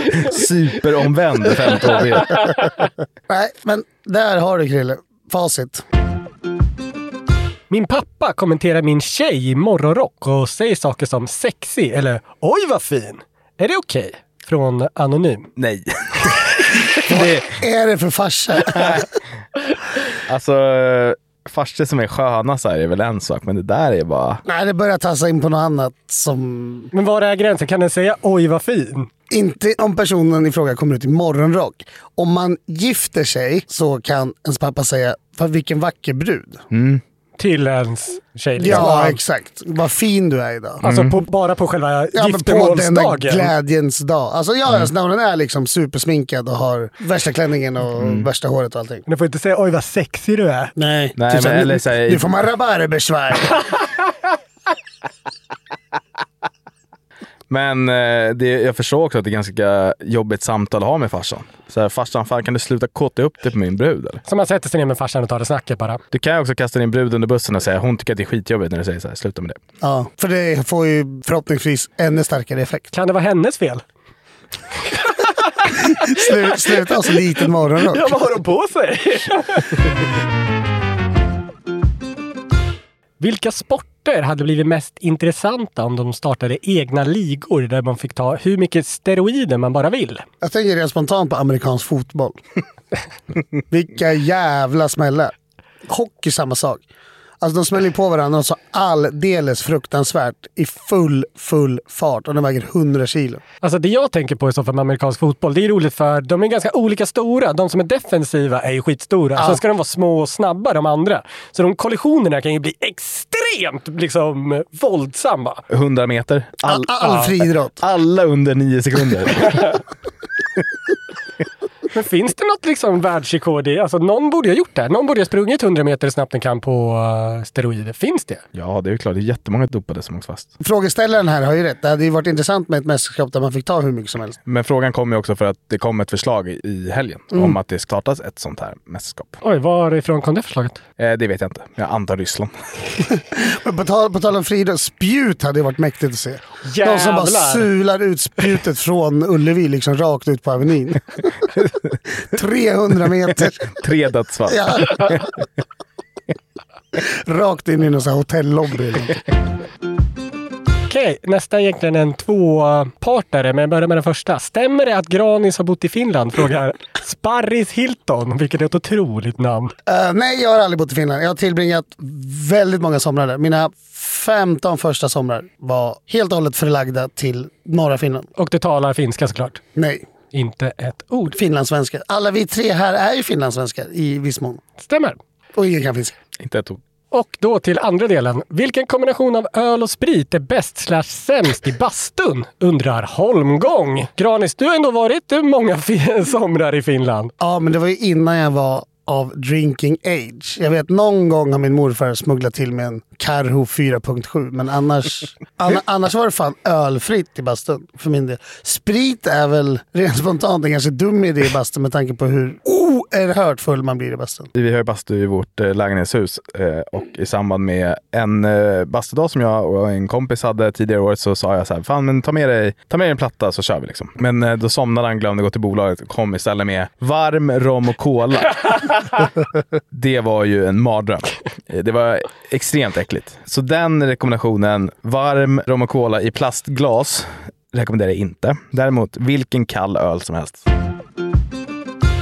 [SPEAKER 1] superomvänd 5-2
[SPEAKER 2] Nej, men där har du Krille. Facit.
[SPEAKER 3] Min pappa kommenterar min tjej i morgonrock och säger saker som sexy eller oj vad fin. Är det okej? Från Anonym.
[SPEAKER 1] Nej.
[SPEAKER 2] Vad är det för farsa?
[SPEAKER 1] Alltså, farsor som är sköna så här är väl en sak, men det där är bara...
[SPEAKER 2] Nej, det börjar tassa in på något annat som...
[SPEAKER 3] Men var är gränsen? Kan den säga oj vad fin?
[SPEAKER 2] Inte om personen i fråga kommer ut i morgonrock. Om man gifter sig så kan ens pappa säga, "Fan, vilken vacker brud.
[SPEAKER 3] Till ens tjej. liksom.
[SPEAKER 2] Ja, exakt. Vad fin du är idag.
[SPEAKER 3] Alltså på, bara på själva
[SPEAKER 2] Ja, men på denna
[SPEAKER 3] giftermålsdagen.
[SPEAKER 2] glädjens dag. Alltså ja, alltså, när hon är liksom supersminkad och har värsta klänningen och värsta håret och allting.
[SPEAKER 3] Du får inte säga oj vad sexig du är.
[SPEAKER 2] Nej,
[SPEAKER 1] Nej,
[SPEAKER 2] typ så
[SPEAKER 1] men
[SPEAKER 2] här,
[SPEAKER 1] eller så
[SPEAKER 2] nu får man rabarbersvaj.
[SPEAKER 1] Men eh, det, jag förstår också att det är ganska jobbigt samtal att ha med farsan. Så här, farsan, fan kan du sluta kåta upp dig på min brud eller?
[SPEAKER 3] Så man sätter sig ner med farsan och tar det snacket bara.
[SPEAKER 1] Du kan ju också kasta din brud under bussen och säga hon tycker att det är skitjobbigt när du säger så här, sluta med det.
[SPEAKER 2] ja, för det får ju förhoppningsvis ännu starkare effekt.
[SPEAKER 3] Kan det vara hennes fel?
[SPEAKER 2] Slu, sluta ha så liten morgonrock.
[SPEAKER 3] Ja, vad har de på sig? Vilka sporter hade blivit mest intressanta om de startade egna ligor där man fick ta hur mycket steroider man bara vill?
[SPEAKER 2] Jag tänker rent spontant på amerikansk fotboll. Vilka jävla smällar. Hockey samma sak. Alltså de smäller på varandra så alldeles fruktansvärt i full, full fart och de väger 100 kilo.
[SPEAKER 3] Alltså det jag tänker på i så fall med amerikansk fotboll, det är roligt för de är ganska olika stora. De som är defensiva är ju skitstora.
[SPEAKER 2] Ja.
[SPEAKER 3] Sen ska de vara små och snabba de andra. Så de kollisionerna kan ju bli extremt liksom våldsamma.
[SPEAKER 1] 100 meter.
[SPEAKER 2] All, all friidrott.
[SPEAKER 1] Alla under nio sekunder.
[SPEAKER 3] Men finns det något liksom världsrekord i, alltså någon borde ha gjort det här. Någon borde ha sprungit 100 meter snabbt den kan på uh, steroider. Finns det?
[SPEAKER 1] ja, det är ju klart. Det är jättemånga dopade som åkt fast.
[SPEAKER 2] Frågeställaren här har ju rätt. Det hade ju varit intressant med ett mästerskap där man fick ta hur mycket som helst.
[SPEAKER 1] Men frågan kommer ju också för att det kom ett förslag i- i helgen
[SPEAKER 2] Mm.
[SPEAKER 1] om att det startas ett sånt här mästerskap.
[SPEAKER 3] Oj, varifrån kom det förslaget?
[SPEAKER 1] Eh, det vet jag inte. Jag antar Ryssland.
[SPEAKER 2] Men på tal, på tal om friidrott, spjut hade ju varit mäktigt att se. De som bara
[SPEAKER 3] Jävlar!
[SPEAKER 2] sular ut spjutet från Ullevi liksom rakt ut på Avenyn. 300 meter.
[SPEAKER 1] Tre dödsfall.
[SPEAKER 2] Ja. Rakt in i någon sån här hotellobby.
[SPEAKER 3] Okej, nästa är egentligen en tvåpartare, men jag börjar med den första. Stämmer det att Granis har bott i Finland? Frågar Sparris Hilton, vilket är ett otroligt namn.
[SPEAKER 2] Eh, nej, jag har aldrig bott i Finland. Jag har tillbringat väldigt många somrar där. Mina 15 första somrar var helt och hållet förlagda till norra Finland.
[SPEAKER 3] Och du talar finska såklart.
[SPEAKER 2] Nej,
[SPEAKER 3] Inte ett ord.
[SPEAKER 2] finlandssvenskar. Alla vi tre här är ju finlandssvenskar i viss mån.
[SPEAKER 3] Stämmer.
[SPEAKER 2] Och ingen kan finska.
[SPEAKER 1] Inte ett ord.
[SPEAKER 3] Och då till andra delen. Vilken kombination av öl och sprit är bäst slash sämst i bastun? Undrar Holmgång. Granis, du har ändå varit många somrar i Finland.
[SPEAKER 2] Ja, men det var ju innan jag var av drinking age. Jag vet någon gång har min morfar smugglat till med en Carro 4.7 men annars, anna, annars var det fan ölfritt i bastun för min del. Sprit är väl rent spontant en ganska dum idé i bastun med tanke på hur oerhört full man blir i bastun.
[SPEAKER 1] Vi har ju bastu i vårt eh, lägenhetshus eh, och i samband med en eh, bastudag som jag och en kompis hade tidigare året så sa jag så här, fan men ta med dig, ta med dig en platta så kör vi liksom. Men då somnade han, glömde gå till bolaget och kom istället med varm rom och cola. det var ju en mardröm. Det var extremt äckligt. Så den rekommendationen, varm rom och cola i plastglas, rekommenderar jag inte. Däremot vilken kall öl som helst.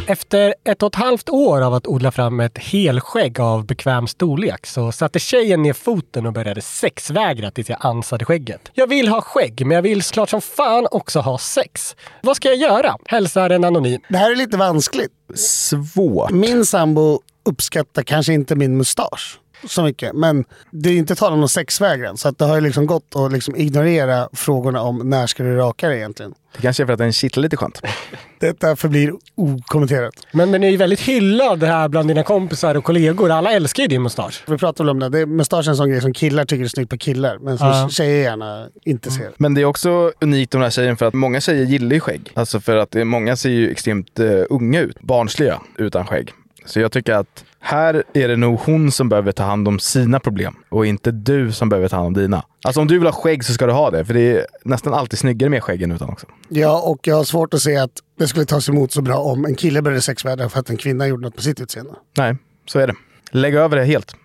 [SPEAKER 3] Efter ett och ett halvt år av att odla fram ett helskägg av bekväm storlek så satte tjejen ner foten och började sexvägra tills jag ansade skägget. Jag vill ha skägg, men jag vill såklart som fan också ha sex. Vad ska jag göra? Hälsar en anonym.
[SPEAKER 2] Det här är lite vanskligt.
[SPEAKER 1] Svårt.
[SPEAKER 2] Min sambo uppskattar kanske inte min mustasch så mycket. Men det är inte tal om någon sexvägran. Så att det har ju liksom gått att liksom ignorera frågorna om när ska du raka dig egentligen.
[SPEAKER 1] Det kanske är för att den kittlar lite skönt.
[SPEAKER 2] Detta förblir okommenterat.
[SPEAKER 3] Men den är ju väldigt hyllad här bland dina kompisar och kollegor. Alla älskar ju din mustasch.
[SPEAKER 2] Vi pratade väl om det. det mustasch är en sån grej som killar tycker är snyggt på killar. Men som
[SPEAKER 3] Ja.
[SPEAKER 2] tjejer gärna inte ser.
[SPEAKER 1] Men det är också unikt med den här tjejen för att många tjejer gillar ju skägg. Alltså för att är, många ser ju extremt uh, unga ut, barnsliga, utan skägg. Så jag tycker att här är det nog hon som behöver ta hand om sina problem och inte du som behöver ta hand om dina. Alltså om du vill ha skägg så ska du ha det, för det är nästan alltid snyggare med skägg än utan också.
[SPEAKER 2] Ja, och jag har svårt att se att det skulle tas emot så bra om en kille började sexvägra för att en kvinna gjorde något på sitt utseende.
[SPEAKER 1] Nej, så är det. Lägg över det helt.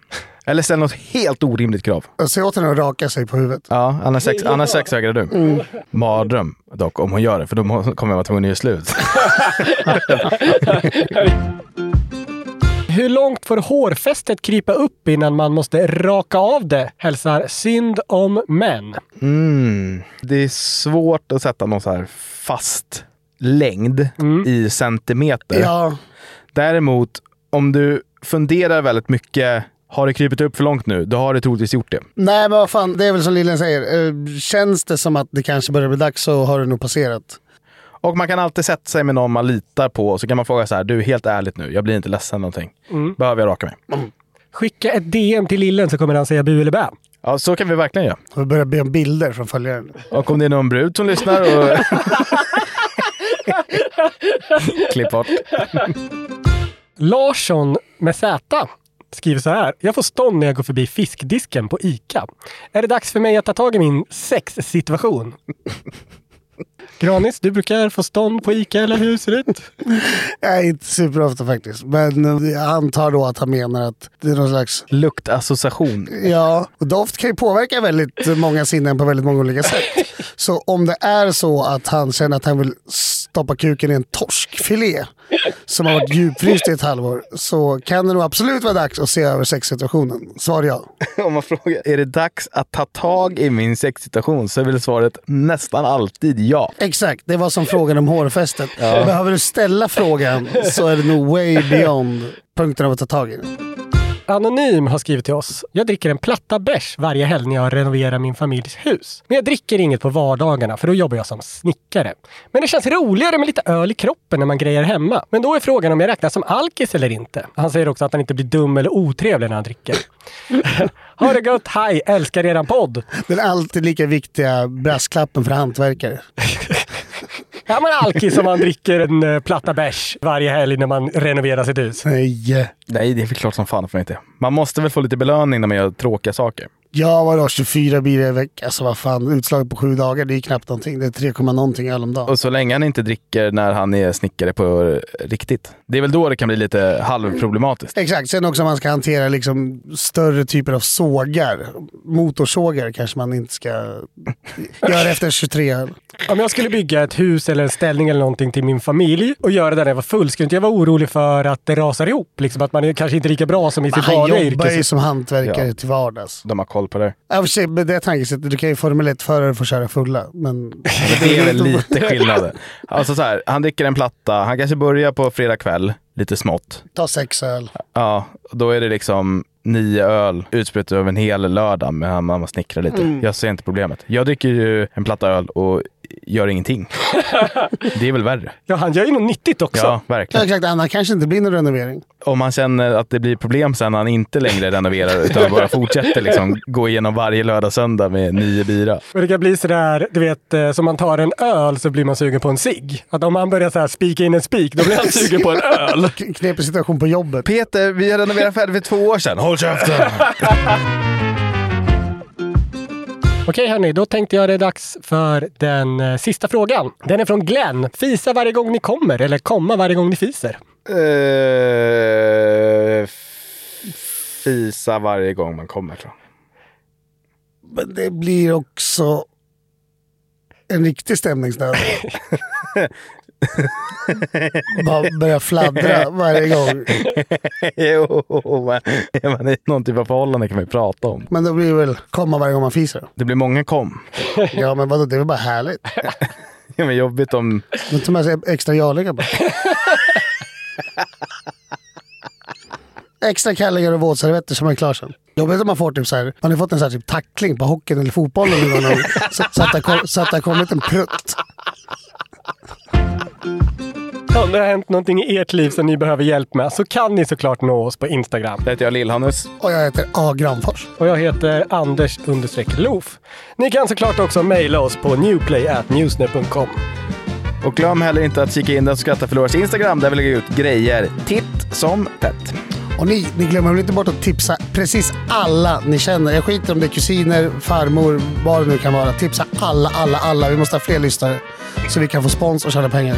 [SPEAKER 1] Eller ställ något helt orimligt krav.
[SPEAKER 2] Ser åt henne att raka sig på huvudet.
[SPEAKER 1] Ja, annars, sex, annars sexvägrar du.
[SPEAKER 2] Mm.
[SPEAKER 1] Mardröm dock om hon gör det, för då kommer jag vara tvungen att göra slut.
[SPEAKER 3] Hur långt får hårfästet krypa upp innan man måste raka av det? Hälsar synd om män.
[SPEAKER 1] Mm. Det är svårt att sätta någon så här fast längd i centimeter.
[SPEAKER 2] Ja.
[SPEAKER 1] Däremot, om du funderar väldigt mycket, har det krypit upp för långt nu? Då har det troligtvis gjort det.
[SPEAKER 2] Nej, men vad fan, det är väl som Lillen säger. Eh, Känns det som att det kanske börjar bli dags så har det nog passerat.
[SPEAKER 1] Och man kan alltid sätta sig med någon man litar på så kan man fråga så här, du helt ärligt nu, jag blir inte ledsen någonting.
[SPEAKER 3] Mm.
[SPEAKER 1] Behöver jag raka mig?
[SPEAKER 3] Skicka ett DM till Lillen så kommer han säga bu eller bä.
[SPEAKER 1] Ja, så kan vi verkligen göra.
[SPEAKER 2] Och vi börjar be om bilder från följaren.
[SPEAKER 1] Och om det är någon brud som lyssnar och... Klipp bort.
[SPEAKER 3] Larsson med Z skriver så här. Jag får stånd när jag går förbi fiskdisken på ICA. Är det dags för mig att ta tag i min sexsituation? Granis, du brukar få stånd på ICA, eller hur ser det ut?
[SPEAKER 2] Nej, inte superofta faktiskt. Men eh, jag antar då att han menar att det är någon slags...
[SPEAKER 1] Luktassociation.
[SPEAKER 2] Ja, och doft kan ju påverka väldigt många sinnen på väldigt många olika sätt. Så om det är så att han känner att han vill stoppa kuken i en torskfilé som har varit djupfryst i ett halvår så kan det nog absolut vara dags att se över sexsituationen. Svar ja.
[SPEAKER 1] Om man frågar, är det dags att ta tag i min sexsituation? Så är väl svaret nästan alltid ja.
[SPEAKER 2] Exakt, det var som frågan om hårfästet.
[SPEAKER 1] Ja.
[SPEAKER 2] Behöver du ställa frågan så är det nog way beyond punkten av att ta tag i den.
[SPEAKER 3] Anonym har skrivit till oss. Jag dricker en platta bärs varje helg när jag renoverar min familjs hus. Men jag dricker inget på vardagarna för då jobbar jag som snickare. Men det känns roligare med lite öl i kroppen när man grejer hemma. Men då är frågan om jag räknas som alkis eller inte. Han säger också att han inte blir dum eller otrevlig när han dricker. ha det gött, hej, älskar eran podd.
[SPEAKER 2] Den alltid lika viktiga brasklappen för hantverkare.
[SPEAKER 3] Är man alkis om man dricker en eh, platta bärs varje helg när man renoverar sitt hus?
[SPEAKER 2] Nej.
[SPEAKER 1] Nej, det är väl klart som fan för inte. Man måste väl få lite belöning när man gör tråkiga saker.
[SPEAKER 2] Ja, vadå 24 bilar i veckan? Alltså vad fan, utslaget på sju dagar, det är knappt någonting. Det är 3, någonting öl om dagen.
[SPEAKER 1] Och så länge han inte dricker när han är snickare på riktigt. Det är väl då det kan bli lite halvproblematiskt.
[SPEAKER 2] Exakt, sen också om man ska hantera liksom större typer av sågar. Motorsågar kanske man inte ska göra efter 23 öl.
[SPEAKER 3] Om jag skulle bygga ett hus eller en ställning eller någonting till min familj och göra det när jag var full, skulle inte jag vara orolig för att det rasar ihop? Liksom att man är kanske inte lika bra som i sitt
[SPEAKER 2] Han
[SPEAKER 3] vanliga
[SPEAKER 2] jobbar
[SPEAKER 3] yrke.
[SPEAKER 2] ju som hantverkare
[SPEAKER 1] Ja.
[SPEAKER 2] till vardags.
[SPEAKER 1] De har koll på det.
[SPEAKER 2] Ja, för sig, med det tankesättet, du kan ju Formel 1-förare få köra fulla. Men
[SPEAKER 1] Det är väl lite skillnad. Alltså så här, han dricker en platta, han kanske börjar på fredag kväll, lite smått.
[SPEAKER 2] Ta sex öl.
[SPEAKER 1] Ja, då är det liksom nio öl utspritt över en hel lördag med han snickrar lite.
[SPEAKER 2] Mm.
[SPEAKER 1] Jag ser inte problemet. Jag dricker ju en platta öl och gör ingenting. det är väl värre.
[SPEAKER 3] Ja, han gör ju något nyttigt också.
[SPEAKER 1] Ja,
[SPEAKER 2] Ja,
[SPEAKER 1] verkligen.
[SPEAKER 2] exakt, annars kanske inte blir någon renovering.
[SPEAKER 1] Om man känner att det blir problem sen när han inte längre renoverar utan bara fortsätter liksom gå igenom varje lördag söndag med nio bira.
[SPEAKER 3] Och det kan bli sådär, du vet, eh, som man tar en öl så blir man sugen på en cigg. Att om man börjar så spika in en spik, då blir han sugen på en öl.
[SPEAKER 2] Knepig situation på jobbet.
[SPEAKER 1] Peter, vi har renoverat färdigt för två år sedan. Håll käften!
[SPEAKER 3] Okej hörni, då tänkte jag det är dags för den eh, sista frågan. Den är från Glenn. Fisa varje gång ni kommer, eller komma varje gång ni fiser.
[SPEAKER 1] Eh, fisa varje gång man kommer tror jag.
[SPEAKER 2] Men det blir också en riktig stämningsdöd. Bara börja fladdra varje gång.
[SPEAKER 1] jo, men i någon typ av förhållande kan ju prata om.
[SPEAKER 2] Men då blir det väl komma varje gång man fiser.
[SPEAKER 1] Det blir många kom.
[SPEAKER 2] Ja men vadå, det är väl bara härligt.
[SPEAKER 1] Det är jobbigt om...
[SPEAKER 2] Är inte med sig extra jarlingar bara. Extra kallingar och våtservetter så man är klar sen. Jobbigt om man får typ så här, man har fått en så här typ tackling på hockeyn eller fotbollen någon gång. Så, så att det har kommit en prutt.
[SPEAKER 3] Om det har hänt någonting i ert liv som ni behöver hjälp med så kan ni såklart nå oss på Instagram.
[SPEAKER 1] Där heter jag Lill-Hannes.
[SPEAKER 2] Och jag heter A. Granfors.
[SPEAKER 3] Och jag heter Anders understreck Loof. Ni kan såklart också mejla oss på newplay.newsnet.com.
[SPEAKER 1] Och glöm heller inte att kika in Den som skrattar förloras Instagram där vi lägger ut grejer titt som tätt.
[SPEAKER 2] Och ni, ni glömmer väl inte bort att tipsa precis alla ni känner. Jag skiter om det är kusiner, farmor, vad det nu kan vara. Tipsa alla, alla, alla. Vi måste ha fler lyssnare. Så vi kan få spons och tjäna pengar.